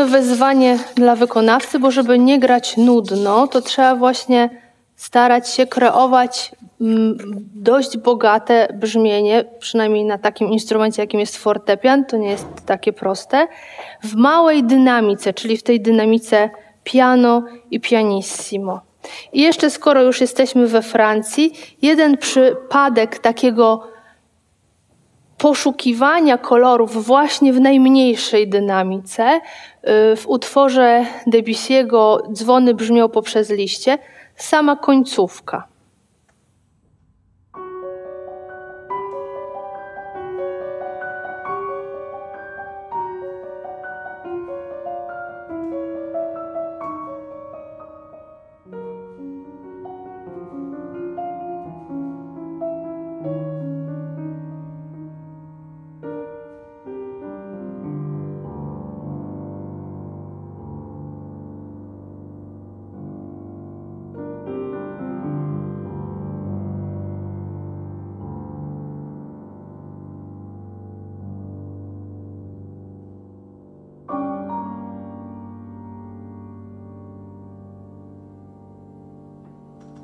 Pewne wyzwanie dla wykonawcy, bo żeby nie grać nudno, to trzeba właśnie starać się kreować mm, dość bogate brzmienie, przynajmniej na takim instrumencie, jakim jest fortepian, to nie jest takie proste, w małej dynamice, czyli w tej dynamice piano i pianissimo. I jeszcze skoro już jesteśmy we Francji, jeden przypadek takiego poszukiwania kolorów właśnie w najmniejszej dynamice. Y, w utworze Debussy'ego dzwony brzmią poprzez liście, sama końcówka.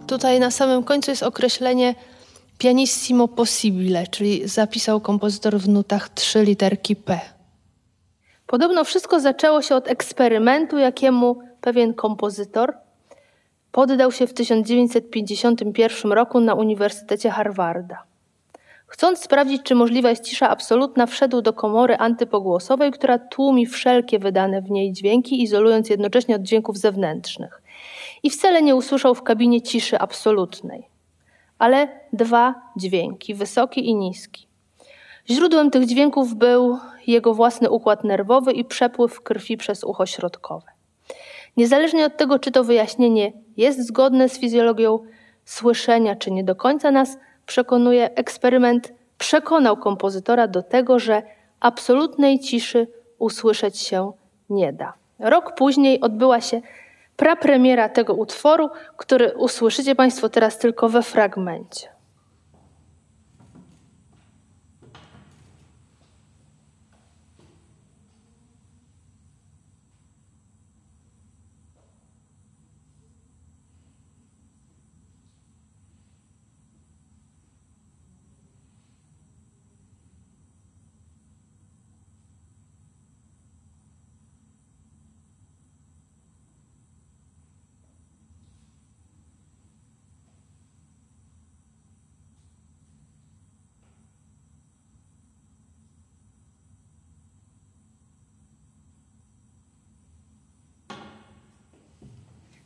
Tutaj na samym końcu jest określenie pianissimo possibile, czyli zapisał kompozytor w nutach trzy literki P. Podobno wszystko zaczęło się od eksperymentu, jakiemu pewien kompozytor poddał się w 1951 roku na Uniwersytecie Harvarda. Chcąc sprawdzić, czy możliwa jest cisza absolutna, wszedł do komory antypogłosowej, która tłumi wszelkie wydane w niej dźwięki, izolując jednocześnie od dźwięków zewnętrznych. I wcale nie usłyszał w kabinie ciszy absolutnej, ale dwa dźwięki, wysoki i niski. Źródłem tych dźwięków był jego własny układ nerwowy i przepływ krwi przez ucho środkowe. Niezależnie od tego, czy to wyjaśnienie jest zgodne z fizjologią słyszenia, czy nie do końca nas przekonuje, eksperyment przekonał kompozytora do tego, że absolutnej ciszy usłyszeć się nie da. Rok później odbyła się prapremiera tego utworu, który usłyszycie Państwo teraz tylko we fragmencie.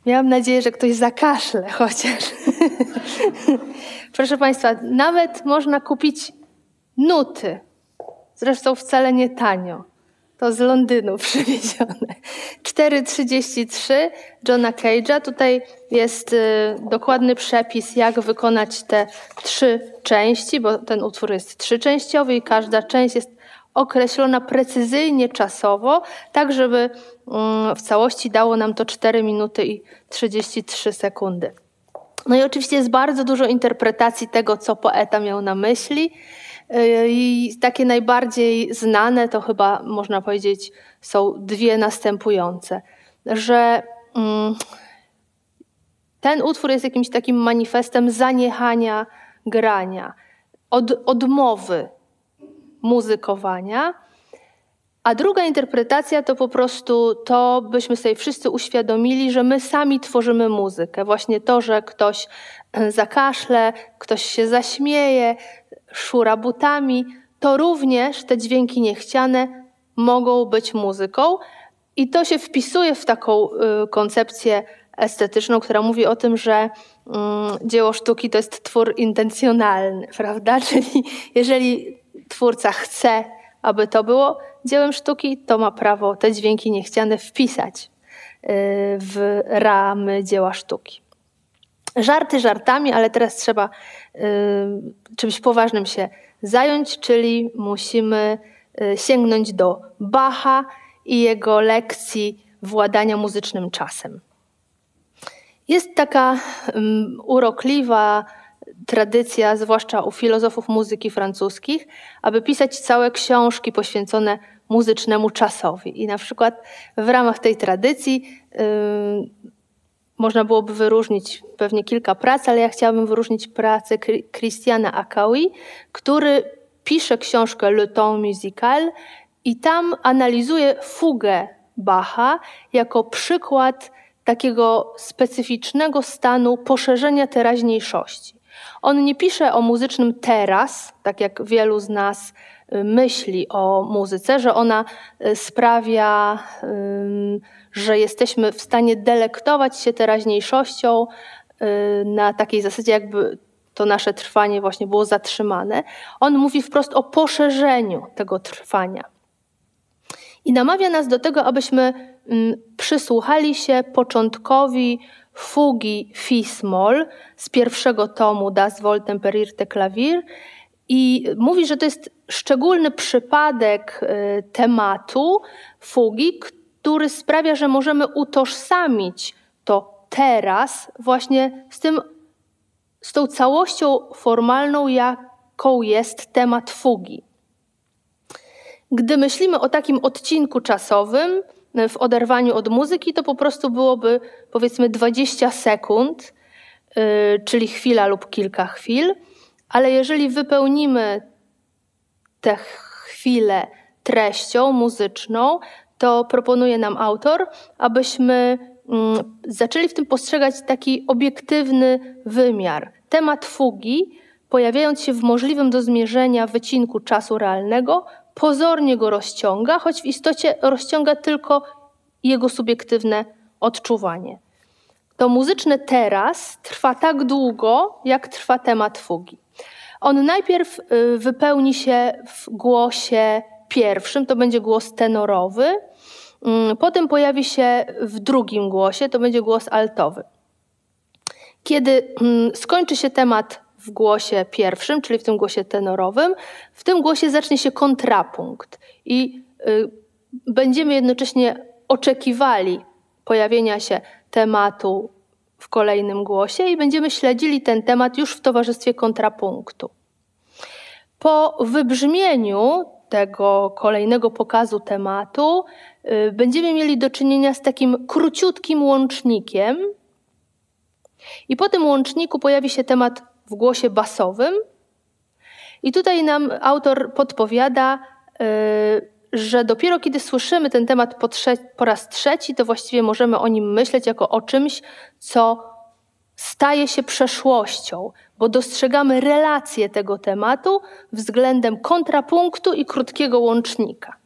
Miałam nadzieję, że ktoś zakaszle chociaż. Proszę Państwa, nawet można kupić nuty. Zresztą wcale nie tanio. To z Londynu przywiezione. 4,33 Johna Cage'a. Tutaj jest y, dokładny przepis, jak wykonać te trzy części, bo ten utwór jest trzyczęściowy i każda część jest określona precyzyjnie czasowo, tak żeby mm, w całości dało nam to 4 minuty i 33 sekundy. No i oczywiście jest bardzo dużo interpretacji tego, co poeta miał na myśli. Y, I takie najbardziej znane to chyba można powiedzieć są dwie następujące, że mm, ten utwór jest jakimś takim manifestem zaniechania grania, od, odmowy muzykowania. A druga interpretacja to po prostu to, byśmy sobie wszyscy uświadomili, że my sami tworzymy muzykę. Właśnie to, że ktoś e, zakaszle, ktoś się zaśmieje, szura butami, to również te dźwięki niechciane mogą być muzyką. I to się wpisuje w taką y, koncepcję estetyczną, która mówi o tym, że mm, dzieło sztuki to jest twór intencjonalny, prawda? Czyli jeżeli twórca chce, aby to było dziełem sztuki, to ma prawo te dźwięki niechciane wpisać y, w ramy dzieła sztuki. Żarty żartami, ale teraz trzeba y, czymś poważnym się zająć, czyli musimy y, sięgnąć do Bacha i jego lekcji władania muzycznym czasem. Jest taka um, urokliwa tradycja, zwłaszcza u filozofów muzyki francuskich, aby pisać całe książki poświęcone muzycznemu czasowi. I na przykład w ramach tej tradycji yy, można byłoby wyróżnić pewnie kilka prac, ale ja chciałabym wyróżnić pracę Christiana Akawi, który pisze książkę Le Temps Musical i tam analizuje fugę Bacha jako przykład takiego specyficznego stanu poszerzenia teraźniejszości. On nie pisze o muzycznym teraz, tak jak wielu z nas y, myśli o muzyce, że ona y, sprawia, że jesteśmy w stanie delektować się teraźniejszością y, na takiej zasadzie, jakby to nasze trwanie właśnie było zatrzymane. On mówi wprost o poszerzeniu tego trwania. I namawia nas do tego, abyśmy przysłuchali się początkowi fugi Fismol z pierwszego tomu Das Wohltemperierte Klavier i mówi, że to jest szczególny przypadek y, tematu fugi, który sprawia, że możemy utożsamić to teraz właśnie z tym, z tą całością formalną, jaką jest temat fugi. Gdy myślimy o takim odcinku czasowym, w oderwaniu od muzyki, to po prostu byłoby powiedzmy 20 sekund, czyli chwila lub kilka chwil, ale jeżeli wypełnimy tę chwilę treścią muzyczną, to proponuje nam autor, abyśmy mm, zaczęli w tym postrzegać taki obiektywny wymiar. Temat fugi, pojawiając się w możliwym do zmierzenia wycinku czasu realnego, pozornie go rozciąga, choć w istocie rozciąga tylko jego subiektywne odczuwanie. To muzyczne teraz trwa tak długo, jak trwa temat fugi. On najpierw y, wypełni się w głosie pierwszym, to będzie głos tenorowy, mm, potem pojawi się w drugim głosie, to będzie głos altowy. Kiedy mm, skończy się temat w głosie pierwszym, czyli w tym głosie tenorowym, w tym głosie zacznie się kontrapunkt i y, będziemy jednocześnie oczekiwali pojawienia się tematu w kolejnym głosie i będziemy śledzili ten temat już w towarzystwie kontrapunktu. Po wybrzmieniu tego kolejnego pokazu tematu y, będziemy mieli do czynienia z takim króciutkim łącznikiem, i po tym łączniku pojawi się temat w głosie basowym. I tutaj nam autor podpowiada, y, że dopiero kiedy słyszymy ten temat po, po raz trzeci, to właściwie możemy o nim myśleć jako o czymś, co staje się przeszłością, bo dostrzegamy relację tego tematu względem kontrapunktu i krótkiego łącznika.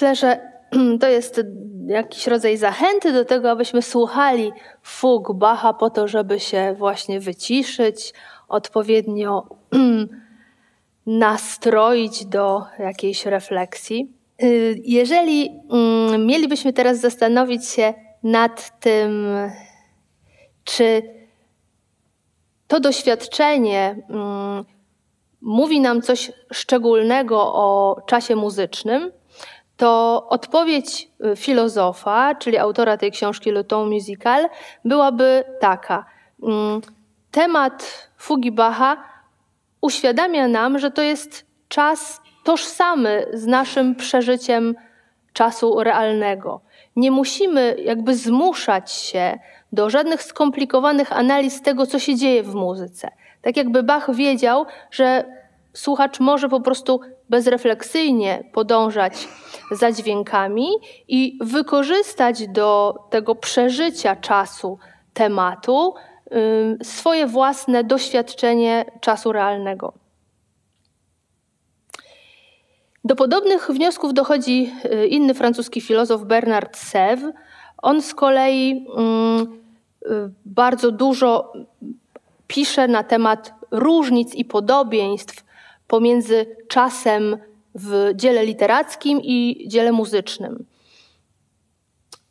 Myślę, że to jest jakiś rodzaj zachęty do tego, abyśmy słuchali fug Bacha po to, żeby się właśnie wyciszyć, odpowiednio nastroić do jakiejś refleksji. Y, jeżeli mm, mielibyśmy teraz zastanowić się nad tym, czy to doświadczenie mm, mówi nam coś szczególnego o czasie muzycznym, to odpowiedź y, filozofa, czyli autora tej książki Le Ton Musical, byłaby taka. Mm, temat fugi Bacha uświadamia nam, że to jest czas tożsamy z naszym przeżyciem czasu realnego. Nie musimy jakby zmuszać się do żadnych skomplikowanych analiz tego, co się dzieje w muzyce. Tak jakby Bach wiedział, że słuchacz może po prostu bezrefleksyjnie podążać za dźwiękami i wykorzystać do tego przeżycia czasu tematu swoje własne doświadczenie czasu realnego. Do podobnych wniosków dochodzi y, inny francuski filozof Bernard Sèvres. On z kolei y, bardzo dużo pisze na temat różnic i podobieństw pomiędzy czasem w dziele literackim i dziele muzycznym.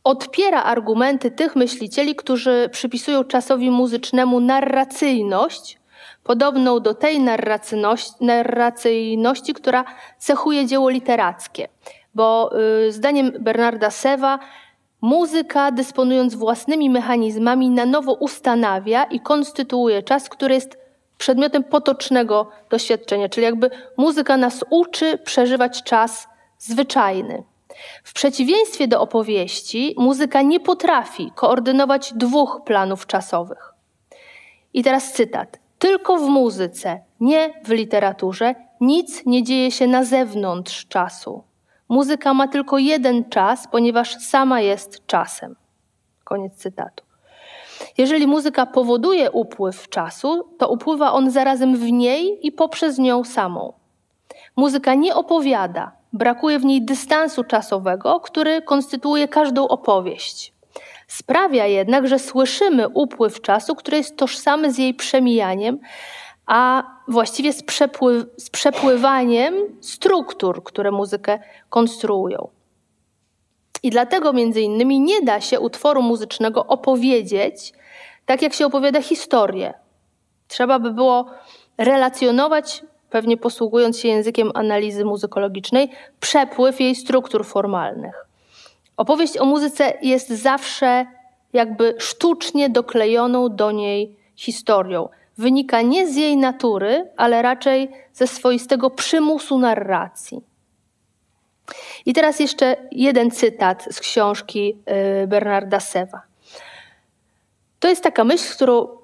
Odpiera argumenty tych myślicieli, którzy przypisują czasowi muzycznemu narracyjność, podobną do tej narracyjności, narracyjności która cechuje dzieło literackie. Bo y, zdaniem Bernarda Sewa, muzyka, dysponując własnymi mechanizmami, na nowo ustanawia i konstytuuje czas, który jest przedmiotem potocznego doświadczenia, czyli jakby muzyka nas uczy przeżywać czas zwyczajny. W przeciwieństwie do opowieści, muzyka nie potrafi koordynować dwóch planów czasowych. I teraz cytat. Tylko w muzyce, nie w literaturze, nic nie dzieje się na zewnątrz czasu. Muzyka ma tylko jeden czas, ponieważ sama jest czasem. Koniec cytatu. Jeżeli muzyka powoduje upływ czasu, to upływa on zarazem w niej i poprzez nią samą. Muzyka nie opowiada, brakuje w niej dystansu czasowego, który konstytuuje każdą opowieść. Sprawia jednak, że słyszymy upływ czasu, który jest tożsamy z jej przemijaniem, a właściwie z, przepływ, z przepływaniem struktur, które muzykę konstruują. I dlatego między innymi nie da się utworu muzycznego opowiedzieć tak, jak się opowiada historię. Trzeba by było relacjonować, pewnie posługując się językiem analizy muzykologicznej, przepływ jej struktur formalnych. Opowieść o muzyce jest zawsze jakby sztucznie doklejoną do niej historią. Wynika nie z jej natury, ale raczej ze swoistego przymusu narracji. I teraz jeszcze jeden cytat z książki y, Bernarda Sewa. To jest taka myśl, którą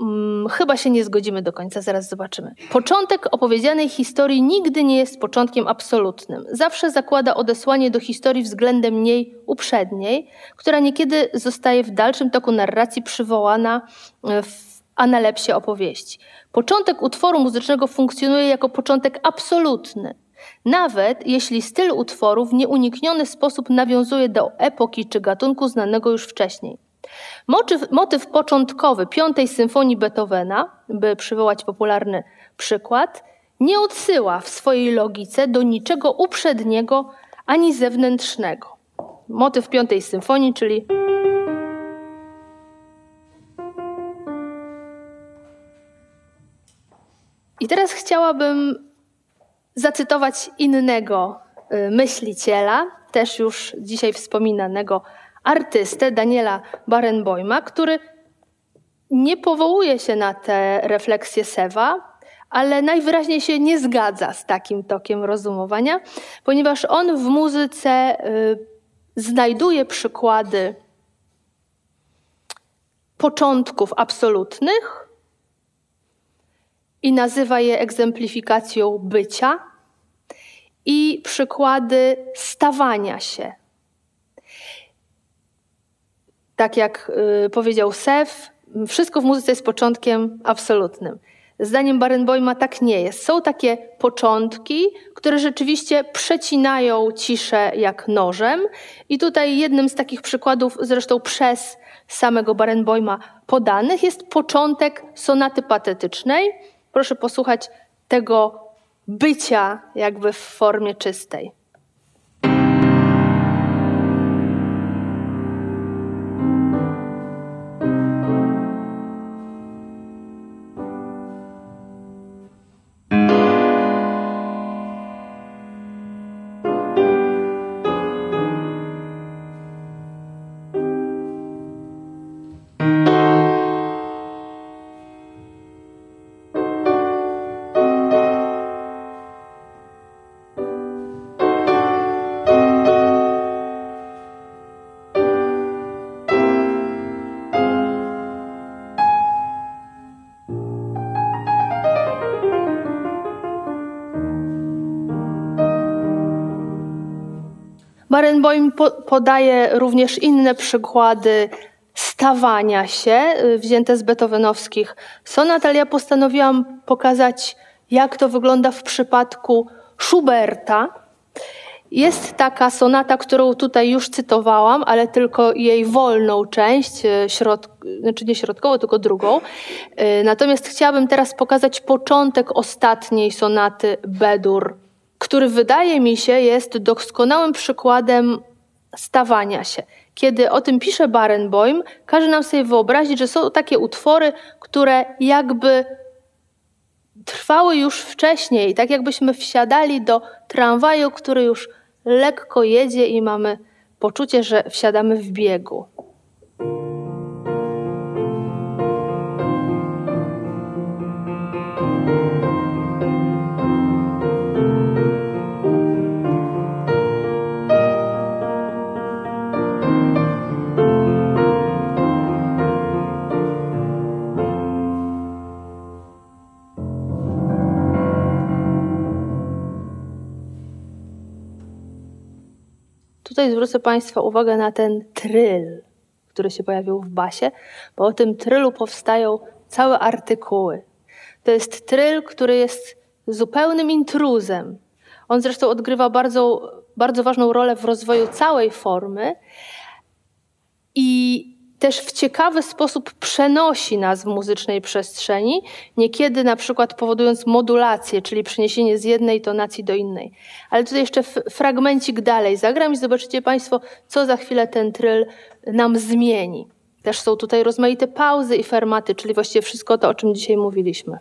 Hmm, chyba się nie zgodzimy do końca, zaraz zobaczymy. Początek opowiedzianej historii nigdy nie jest początkiem absolutnym. Zawsze zakłada odesłanie do historii względem niej uprzedniej, która niekiedy zostaje w dalszym toku narracji przywołana e, w analepsie opowieści. Początek utworu muzycznego funkcjonuje jako początek absolutny. Nawet jeśli styl utworu w nieunikniony sposób nawiązuje do epoki czy gatunku znanego już wcześniej. Motyw, motyw początkowy piątej symfonii Beethovena, by przywołać popularny przykład, nie odsyła w swojej logice do niczego uprzedniego ani zewnętrznego. Motyw piątej symfonii, czyli I teraz chciałabym zacytować innego y, myśliciela, też już dzisiaj wspominanego artystę Daniela Barenboima, który nie powołuje się na te refleksje Sewa, ale najwyraźniej się nie zgadza z takim tokiem rozumowania, ponieważ on w muzyce y, znajduje przykłady początków absolutnych i nazywa je egzemplifikacją bycia, i przykłady stawania się, tak jak y, powiedział Sef, wszystko w muzyce jest początkiem absolutnym. Zdaniem Barenboima tak nie jest. Są takie początki, które rzeczywiście przecinają ciszę jak nożem. I tutaj jednym z takich przykładów, zresztą przez samego Barenboima podanych, jest początek sonaty patetycznej. Proszę posłuchać tego bycia jakby w formie czystej. Barenboim podaje również inne przykłady stawania się, y, wzięte z beethovenowskich sonat, ale ja postanowiłam pokazać, jak to wygląda w przypadku Schuberta. Jest taka sonata, którą tutaj już cytowałam, ale tylko jej wolną część, y, środ... znaczy nie środkową, tylko drugą. Y, natomiast chciałabym teraz pokazać początek ostatniej sonaty Bedur który wydaje mi się jest doskonałym przykładem stawania się. Kiedy o tym pisze Barenboim, każe nam sobie wyobrazić, że są takie utwory, które jakby trwały już wcześniej, tak jakbyśmy wsiadali do tramwaju, który już lekko jedzie i mamy poczucie, że wsiadamy w biegu. Tutaj zwrócę Państwa uwagę na ten tryl, który się pojawił w basie, bo o tym trylu powstają całe artykuły. To jest tryl, który jest zupełnym intruzem. On zresztą odgrywa bardzo, bardzo ważną rolę w rozwoju całej formy i też w ciekawy sposób przenosi nas w muzycznej przestrzeni, niekiedy na przykład powodując modulację, czyli przeniesienie z jednej tonacji do innej. Ale tutaj jeszcze fragmencik dalej zagram i zobaczycie Państwo, co za chwilę ten tryl nam zmieni. Też są tutaj rozmaite pauzy i fermaty, czyli właściwie wszystko to, o czym dzisiaj mówiliśmy.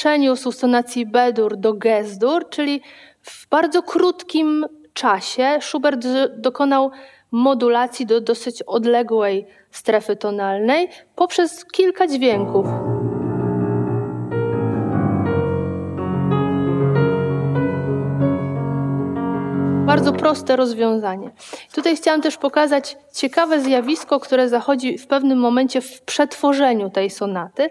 Przeniósł z tonacji B-dur do G-dur, czyli w bardzo krótkim czasie Schubert dokonał modulacji do dosyć odległej strefy tonalnej poprzez kilka dźwięków. Bardzo proste rozwiązanie. Tutaj chciałam też pokazać ciekawe zjawisko, które zachodzi w pewnym momencie w przetworzeniu tej sonaty.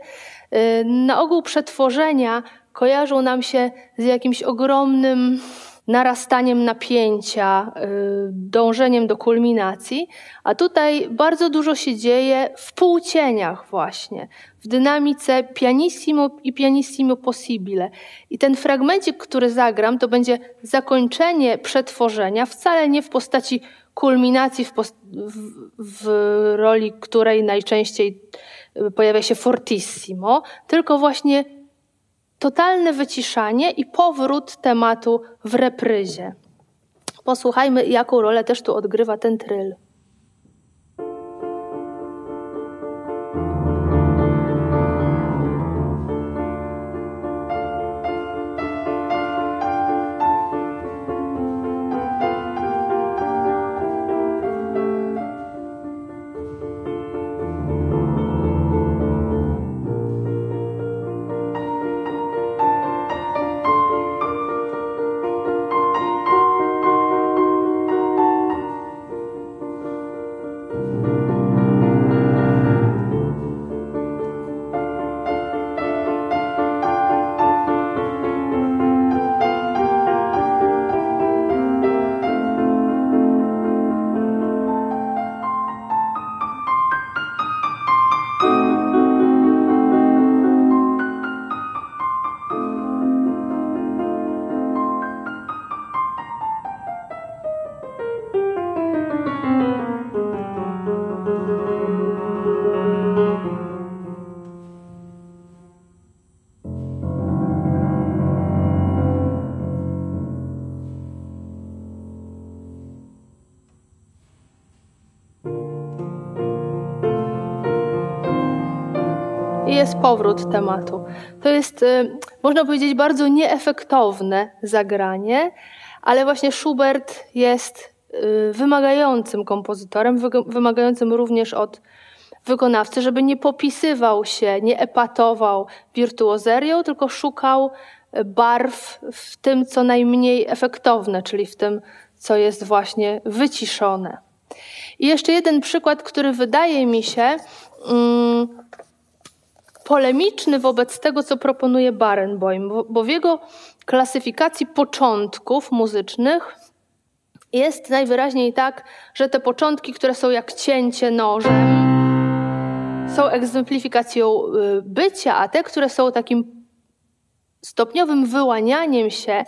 Y, na ogół przetworzenia kojarzą nam się z jakimś ogromnym narastaniem napięcia, y, dążeniem do kulminacji, a tutaj bardzo dużo się dzieje w półcieniach właśnie, w dynamice pianissimo i pianissimo possibile. I ten fragmencik, który zagram, to będzie zakończenie przetworzenia, wcale nie w postaci kulminacji, w, post w, w roli której najczęściej pojawia się fortissimo, tylko właśnie totalne wyciszanie i powrót tematu w repryzie. Posłuchajmy, jaką rolę też tu odgrywa ten tryl. Powrót tematu. To jest, y, można powiedzieć, bardzo nieefektowne zagranie, ale właśnie Schubert jest y, wymagającym kompozytorem, wymagającym również od wykonawcy, żeby nie popisywał się, nie epatował wirtuozerią, tylko szukał barw w tym, co najmniej efektowne, czyli w tym, co jest właśnie wyciszone. I jeszcze jeden przykład, który wydaje mi się mm, polemiczny wobec tego, co proponuje Barenboim, bo, bo w jego klasyfikacji początków muzycznych jest najwyraźniej tak, że te początki, które są jak cięcie nożem, są egzemplifikacją y, bycia, a te, które są takim stopniowym wyłanianiem się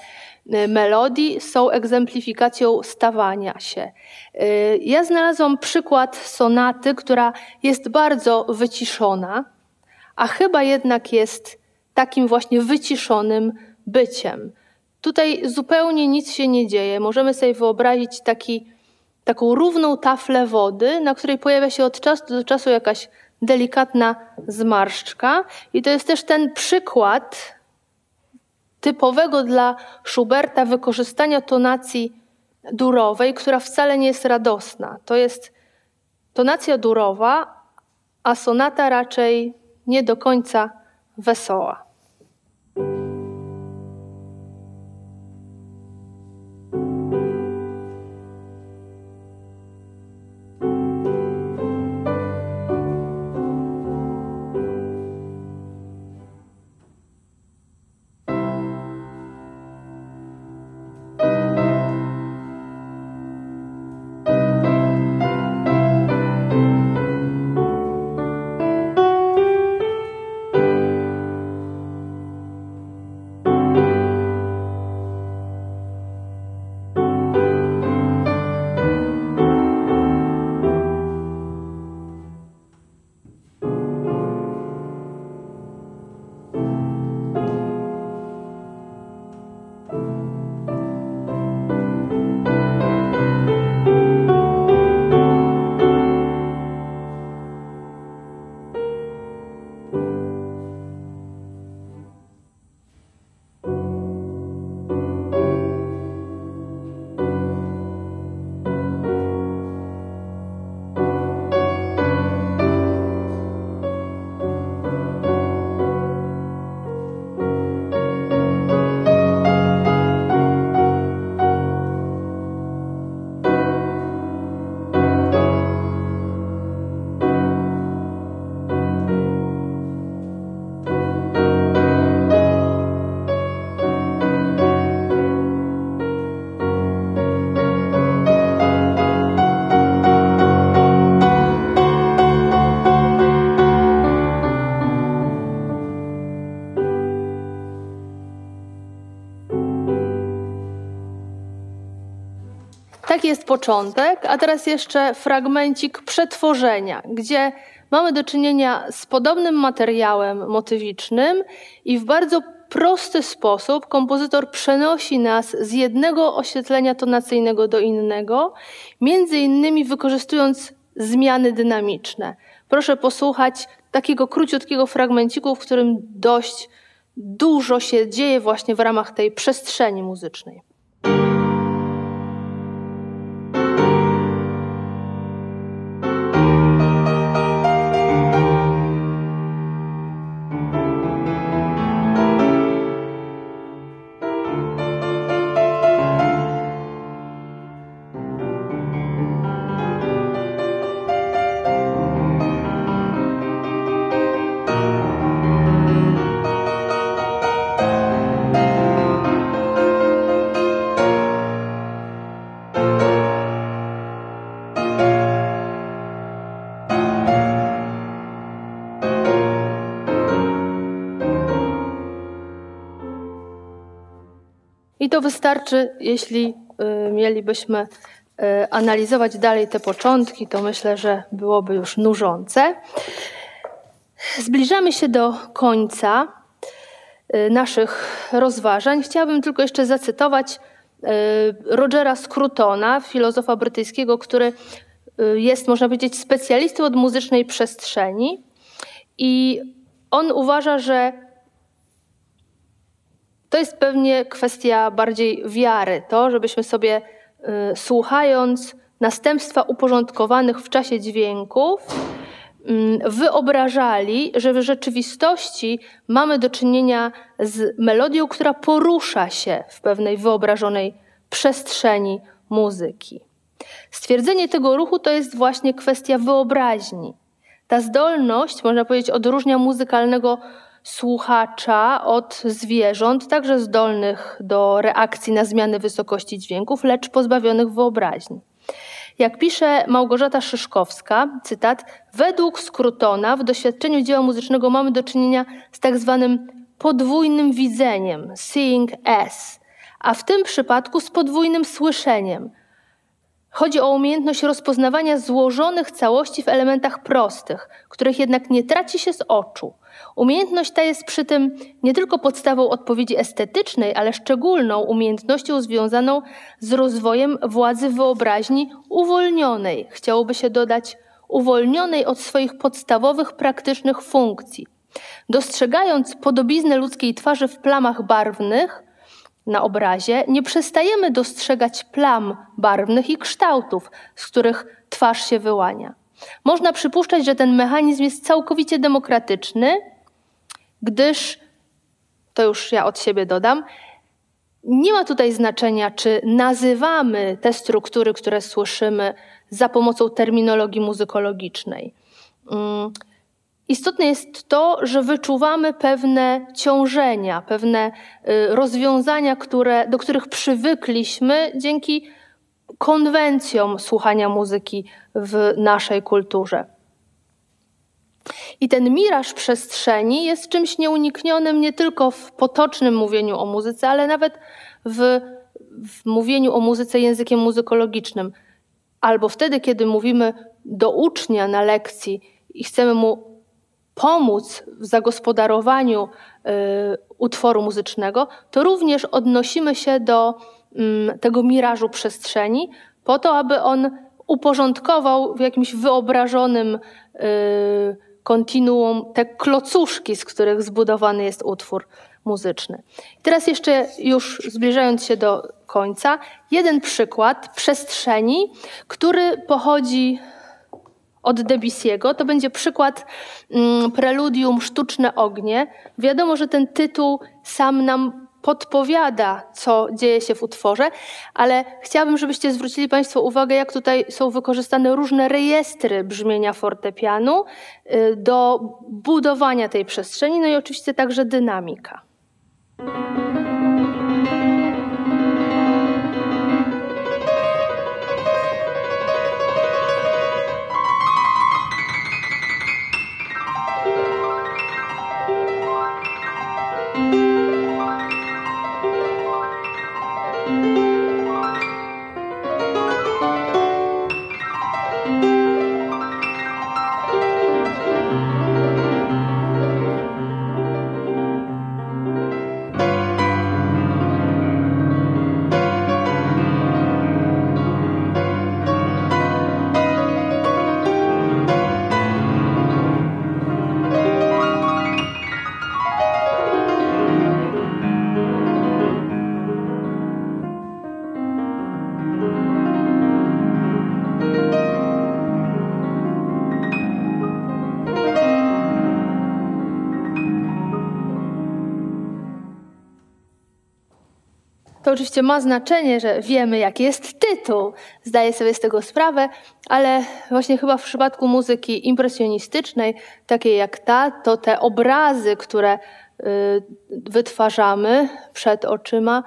y, melodii są egzemplifikacją stawania się. Y, ja znalazłam przykład sonaty, która jest bardzo wyciszona, a chyba jednak jest takim właśnie wyciszonym byciem. Tutaj zupełnie nic się nie dzieje. Możemy sobie wyobrazić taki, taką równą taflę wody, na której pojawia się od czasu do czasu jakaś delikatna zmarszczka. I to jest też ten przykład typowego dla Schuberta wykorzystania tonacji durowej, która wcale nie jest radosna. To jest tonacja durowa, a sonata raczej nie do końca wesoła. Jest początek, a teraz jeszcze fragmencik przetworzenia, gdzie mamy do czynienia z podobnym materiałem motywicznym i w bardzo prosty sposób kompozytor przenosi nas z jednego oświetlenia tonacyjnego do innego, między innymi wykorzystując zmiany dynamiczne. Proszę posłuchać takiego króciutkiego fragmenciku, w którym dość dużo się dzieje właśnie w ramach tej przestrzeni muzycznej. Wystarczy, jeśli y, mielibyśmy y, analizować dalej te początki, to myślę, że byłoby już nużące. Zbliżamy się do końca y, naszych rozważań. Chciałabym tylko jeszcze zacytować Rogera Scrutona, filozofa brytyjskiego, który jest, można powiedzieć, specjalistą od muzycznej przestrzeni. I on uważa, że to jest pewnie kwestia bardziej wiary, to, żebyśmy sobie y, słuchając następstwa uporządkowanych w czasie dźwięków, y, wyobrażali, że w rzeczywistości mamy do czynienia z melodią, która porusza się w pewnej wyobrażonej przestrzeni muzyki. Stwierdzenie tego ruchu to jest właśnie kwestia wyobraźni. Ta zdolność, można powiedzieć, odróżnia muzykalnego słuchacza od zwierząt, także zdolnych do reakcji na zmiany wysokości dźwięków, lecz pozbawionych wyobraźni. Jak pisze Małgorzata Szyszkowska, cytat, według Scrutona w doświadczeniu dzieła muzycznego mamy do czynienia z tak zwanym podwójnym widzeniem, seeing as, a w tym przypadku z podwójnym słyszeniem. Chodzi o umiejętność rozpoznawania złożonych całości w elementach prostych, których jednak nie traci się z oczu. Umiejętność ta jest przy tym nie tylko podstawą odpowiedzi estetycznej, ale szczególną umiejętnością związaną z rozwojem władzy wyobraźni uwolnionej, chciałoby się dodać, uwolnionej od swoich podstawowych praktycznych funkcji. Dostrzegając podobiznę ludzkiej twarzy w plamach barwnych na obrazie, nie przestajemy dostrzegać plam barwnych i kształtów, z których twarz się wyłania. Można przypuszczać, że ten mechanizm jest całkowicie demokratyczny, gdyż, to już ja od siebie dodam, nie ma tutaj znaczenia, czy nazywamy te struktury, które słyszymy, za pomocą terminologii muzykologicznej. Mm, istotne jest to, że wyczuwamy pewne ciążenia, pewne y, rozwiązania, które, do których przywykliśmy dzięki konwencjom słuchania muzyki w naszej kulturze. I ten miraż przestrzeni jest czymś nieuniknionym nie tylko w potocznym mówieniu o muzyce, ale nawet w, w mówieniu o muzyce językiem muzykologicznym. Albo wtedy, kiedy mówimy do ucznia na lekcji i chcemy mu pomóc w zagospodarowaniu y, utworu muzycznego, to również odnosimy się do y, tego mirażu przestrzeni, po to, aby on uporządkował w jakimś wyobrażonym y, kontinuum te klocuszki, z których zbudowany jest utwór muzyczny. Teraz jeszcze już zbliżając się do końca, jeden przykład przestrzeni, który pochodzi od Debussy'ego. To będzie przykład mm, preludium Sztuczne ognie. Wiadomo, że ten tytuł sam nam podpowiada, co dzieje się w utworze, ale chciałabym, żebyście zwrócili Państwo uwagę, jak tutaj są wykorzystane różne rejestry brzmienia fortepianu y, do budowania tej przestrzeni, no i oczywiście także dynamika. Oczywiście ma znaczenie, że wiemy, jaki jest tytuł, zdaję sobie z tego sprawę, ale właśnie chyba w przypadku muzyki impresjonistycznej, takiej jak ta, to te obrazy, które y, wytwarzamy przed oczyma,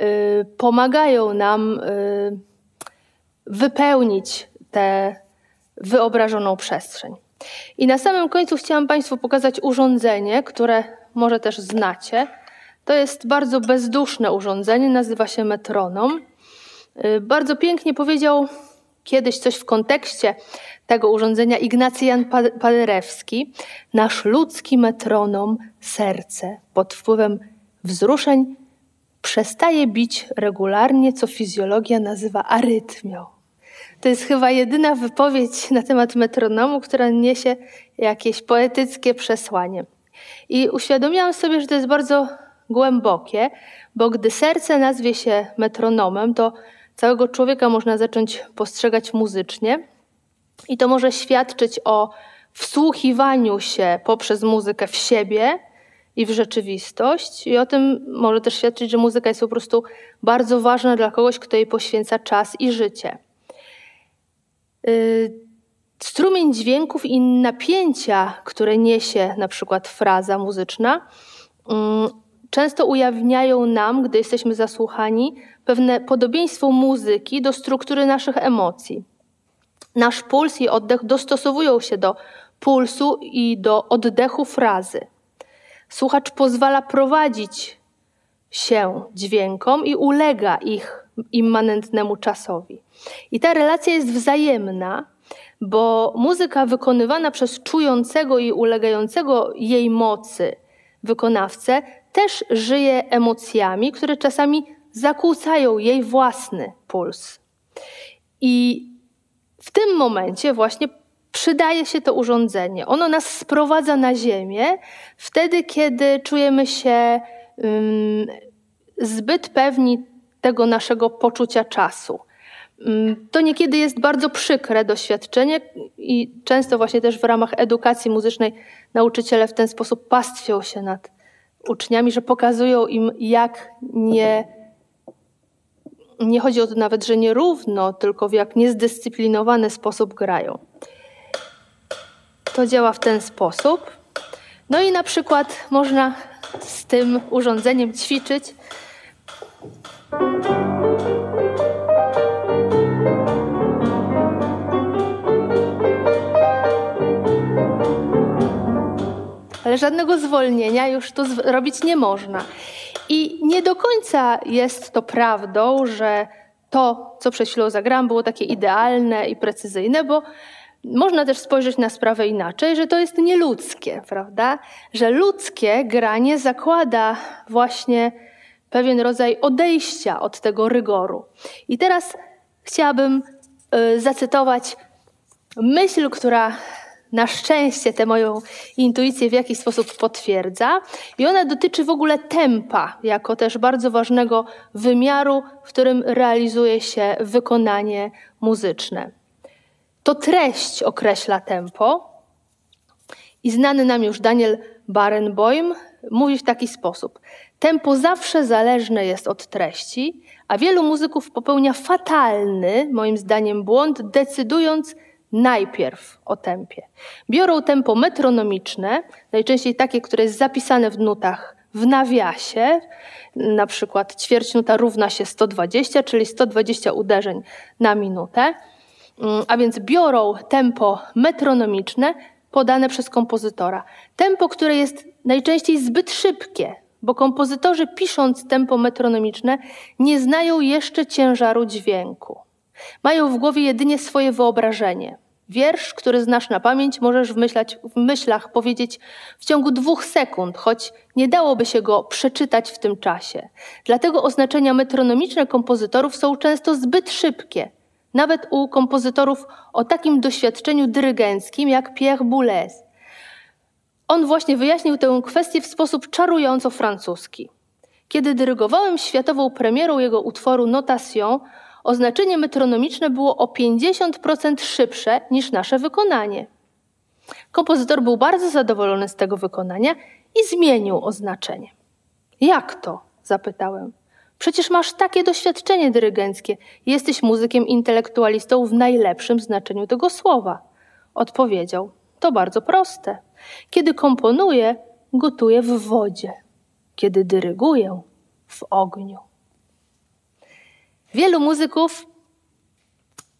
y, pomagają nam y, wypełnić tę wyobrażoną przestrzeń. I na samym końcu chciałam Państwu pokazać urządzenie, które może też znacie to jest bardzo bezduszne urządzenie, nazywa się metronom. Y, bardzo pięknie powiedział kiedyś coś w kontekście tego urządzenia Ignacy Jan Paderewski. Nasz ludzki metronom, serce pod wpływem wzruszeń przestaje bić regularnie, co fizjologia nazywa arytmią. To jest chyba jedyna wypowiedź na temat metronomu, która niesie jakieś poetyckie przesłanie. I uświadomiłam sobie, że to jest bardzo głębokie, bo gdy serce nazwie się metronomem, to całego człowieka można zacząć postrzegać muzycznie i to może świadczyć o wsłuchiwaniu się poprzez muzykę w siebie i w rzeczywistość. I o tym może też świadczyć, że muzyka jest po prostu bardzo ważna dla kogoś, kto jej poświęca czas i życie. Y, strumień dźwięków i napięcia, które niesie na przykład fraza muzyczna, mm, często ujawniają nam, gdy jesteśmy zasłuchani, pewne podobieństwo muzyki do struktury naszych emocji. Nasz puls i oddech dostosowują się do pulsu i do oddechu frazy. Słuchacz pozwala prowadzić się dźwiękom i ulega ich immanentnemu czasowi. I ta relacja jest wzajemna, bo muzyka wykonywana przez czującego i ulegającego jej mocy wykonawcę też żyje emocjami, które czasami zakłócają jej własny puls. I w tym momencie właśnie przydaje się to urządzenie. Ono nas sprowadza na ziemię wtedy, kiedy czujemy się um, zbyt pewni tego naszego poczucia czasu. To niekiedy jest bardzo przykre doświadczenie i często właśnie też w ramach edukacji muzycznej nauczyciele w ten sposób pastwią się nad uczniami, że pokazują im, jak nie, nie chodzi o to nawet, że nierówno, tylko w jak niezdyscyplinowany sposób grają. To działa w ten sposób. No i na przykład można z tym urządzeniem ćwiczyć. Ale żadnego zwolnienia już tu robić nie można. I nie do końca jest to prawdą, że to, co przed chwilą zagrałam, było takie idealne i precyzyjne, bo można też spojrzeć na sprawę inaczej, że to jest nieludzkie, prawda? Że ludzkie granie zakłada właśnie pewien rodzaj odejścia od tego rygoru. I teraz chciałabym y, zacytować myśl, która na szczęście tę moją intuicję w jakiś sposób potwierdza. I ona dotyczy w ogóle tempa, jako też bardzo ważnego wymiaru, w którym realizuje się wykonanie muzyczne. To treść określa tempo. I znany nam już Daniel Barenboim mówi w taki sposób: Tempo zawsze zależne jest od treści, a wielu muzyków popełnia fatalny, moim zdaniem, błąd, decydując najpierw o tempie. Biorą tempo metronomiczne, najczęściej takie, które jest zapisane w nutach w nawiasie, na przykład ćwierćnuta równa się 120, czyli 120 uderzeń na minutę Mm, a więc biorą tempo metronomiczne podane przez kompozytora. Tempo, które jest najczęściej zbyt szybkie, bo kompozytorzy pisząc tempo metronomiczne nie znają jeszcze ciężaru dźwięku. Mają w głowie jedynie swoje wyobrażenie. Wiersz, który znasz na pamięć, możesz w, myślać, w myślach powiedzieć w ciągu dwóch sekund, choć nie dałoby się go przeczytać w tym czasie. Dlatego oznaczenia metronomiczne kompozytorów są często zbyt szybkie – nawet u kompozytorów o takim doświadczeniu dyrygenckim jak Pierre Boulez. On właśnie wyjaśnił tę kwestię w sposób czarująco francuski. Kiedy dyrygowałem światową premierą jego utworu Notation, oznaczenie metronomiczne było o 50% szybsze niż nasze wykonanie. Kompozytor był bardzo zadowolony z tego wykonania i zmienił oznaczenie. Jak to? zapytałem. Przecież masz takie doświadczenie dyrygenckie. Jesteś muzykiem intelektualistą w najlepszym znaczeniu tego słowa. Odpowiedział: To bardzo proste. Kiedy komponuję, gotuję w wodzie. Kiedy dyryguję, w ogniu. Wielu muzyków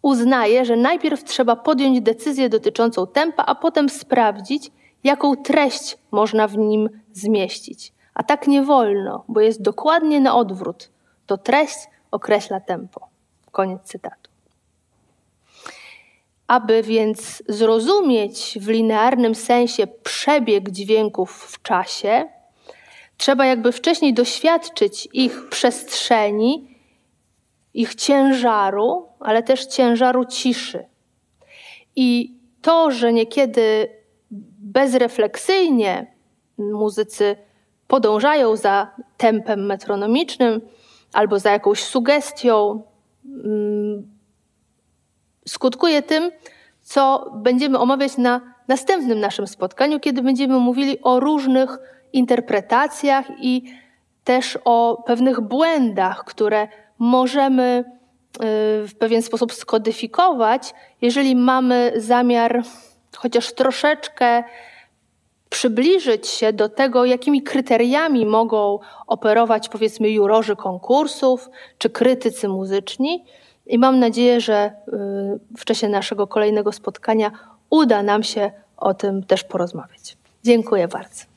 uznaje, że najpierw trzeba podjąć decyzję dotyczącą tempa, a potem sprawdzić, jaką treść można w nim zmieścić. A tak nie wolno, bo jest dokładnie na odwrót. To treść określa tempo. Koniec cytatu. Aby więc zrozumieć w linearnym sensie przebieg dźwięków w czasie, trzeba jakby wcześniej doświadczyć ich przestrzeni, ich ciężaru, ale też ciężaru ciszy. I to, że niekiedy bezrefleksyjnie muzycy podążają za tempem metronomicznym albo za jakąś sugestią, mm, skutkuje tym, co będziemy omawiać na następnym naszym spotkaniu, kiedy będziemy mówili o różnych interpretacjach i też o pewnych błędach, które możemy y, w pewien sposób skodyfikować, jeżeli mamy zamiar chociaż troszeczkę przybliżyć się do tego, jakimi kryteriami mogą operować, powiedzmy, jurorzy konkursów czy krytycy muzyczni. I mam nadzieję, że y, w czasie naszego kolejnego spotkania uda nam się o tym też porozmawiać. Dziękuję bardzo.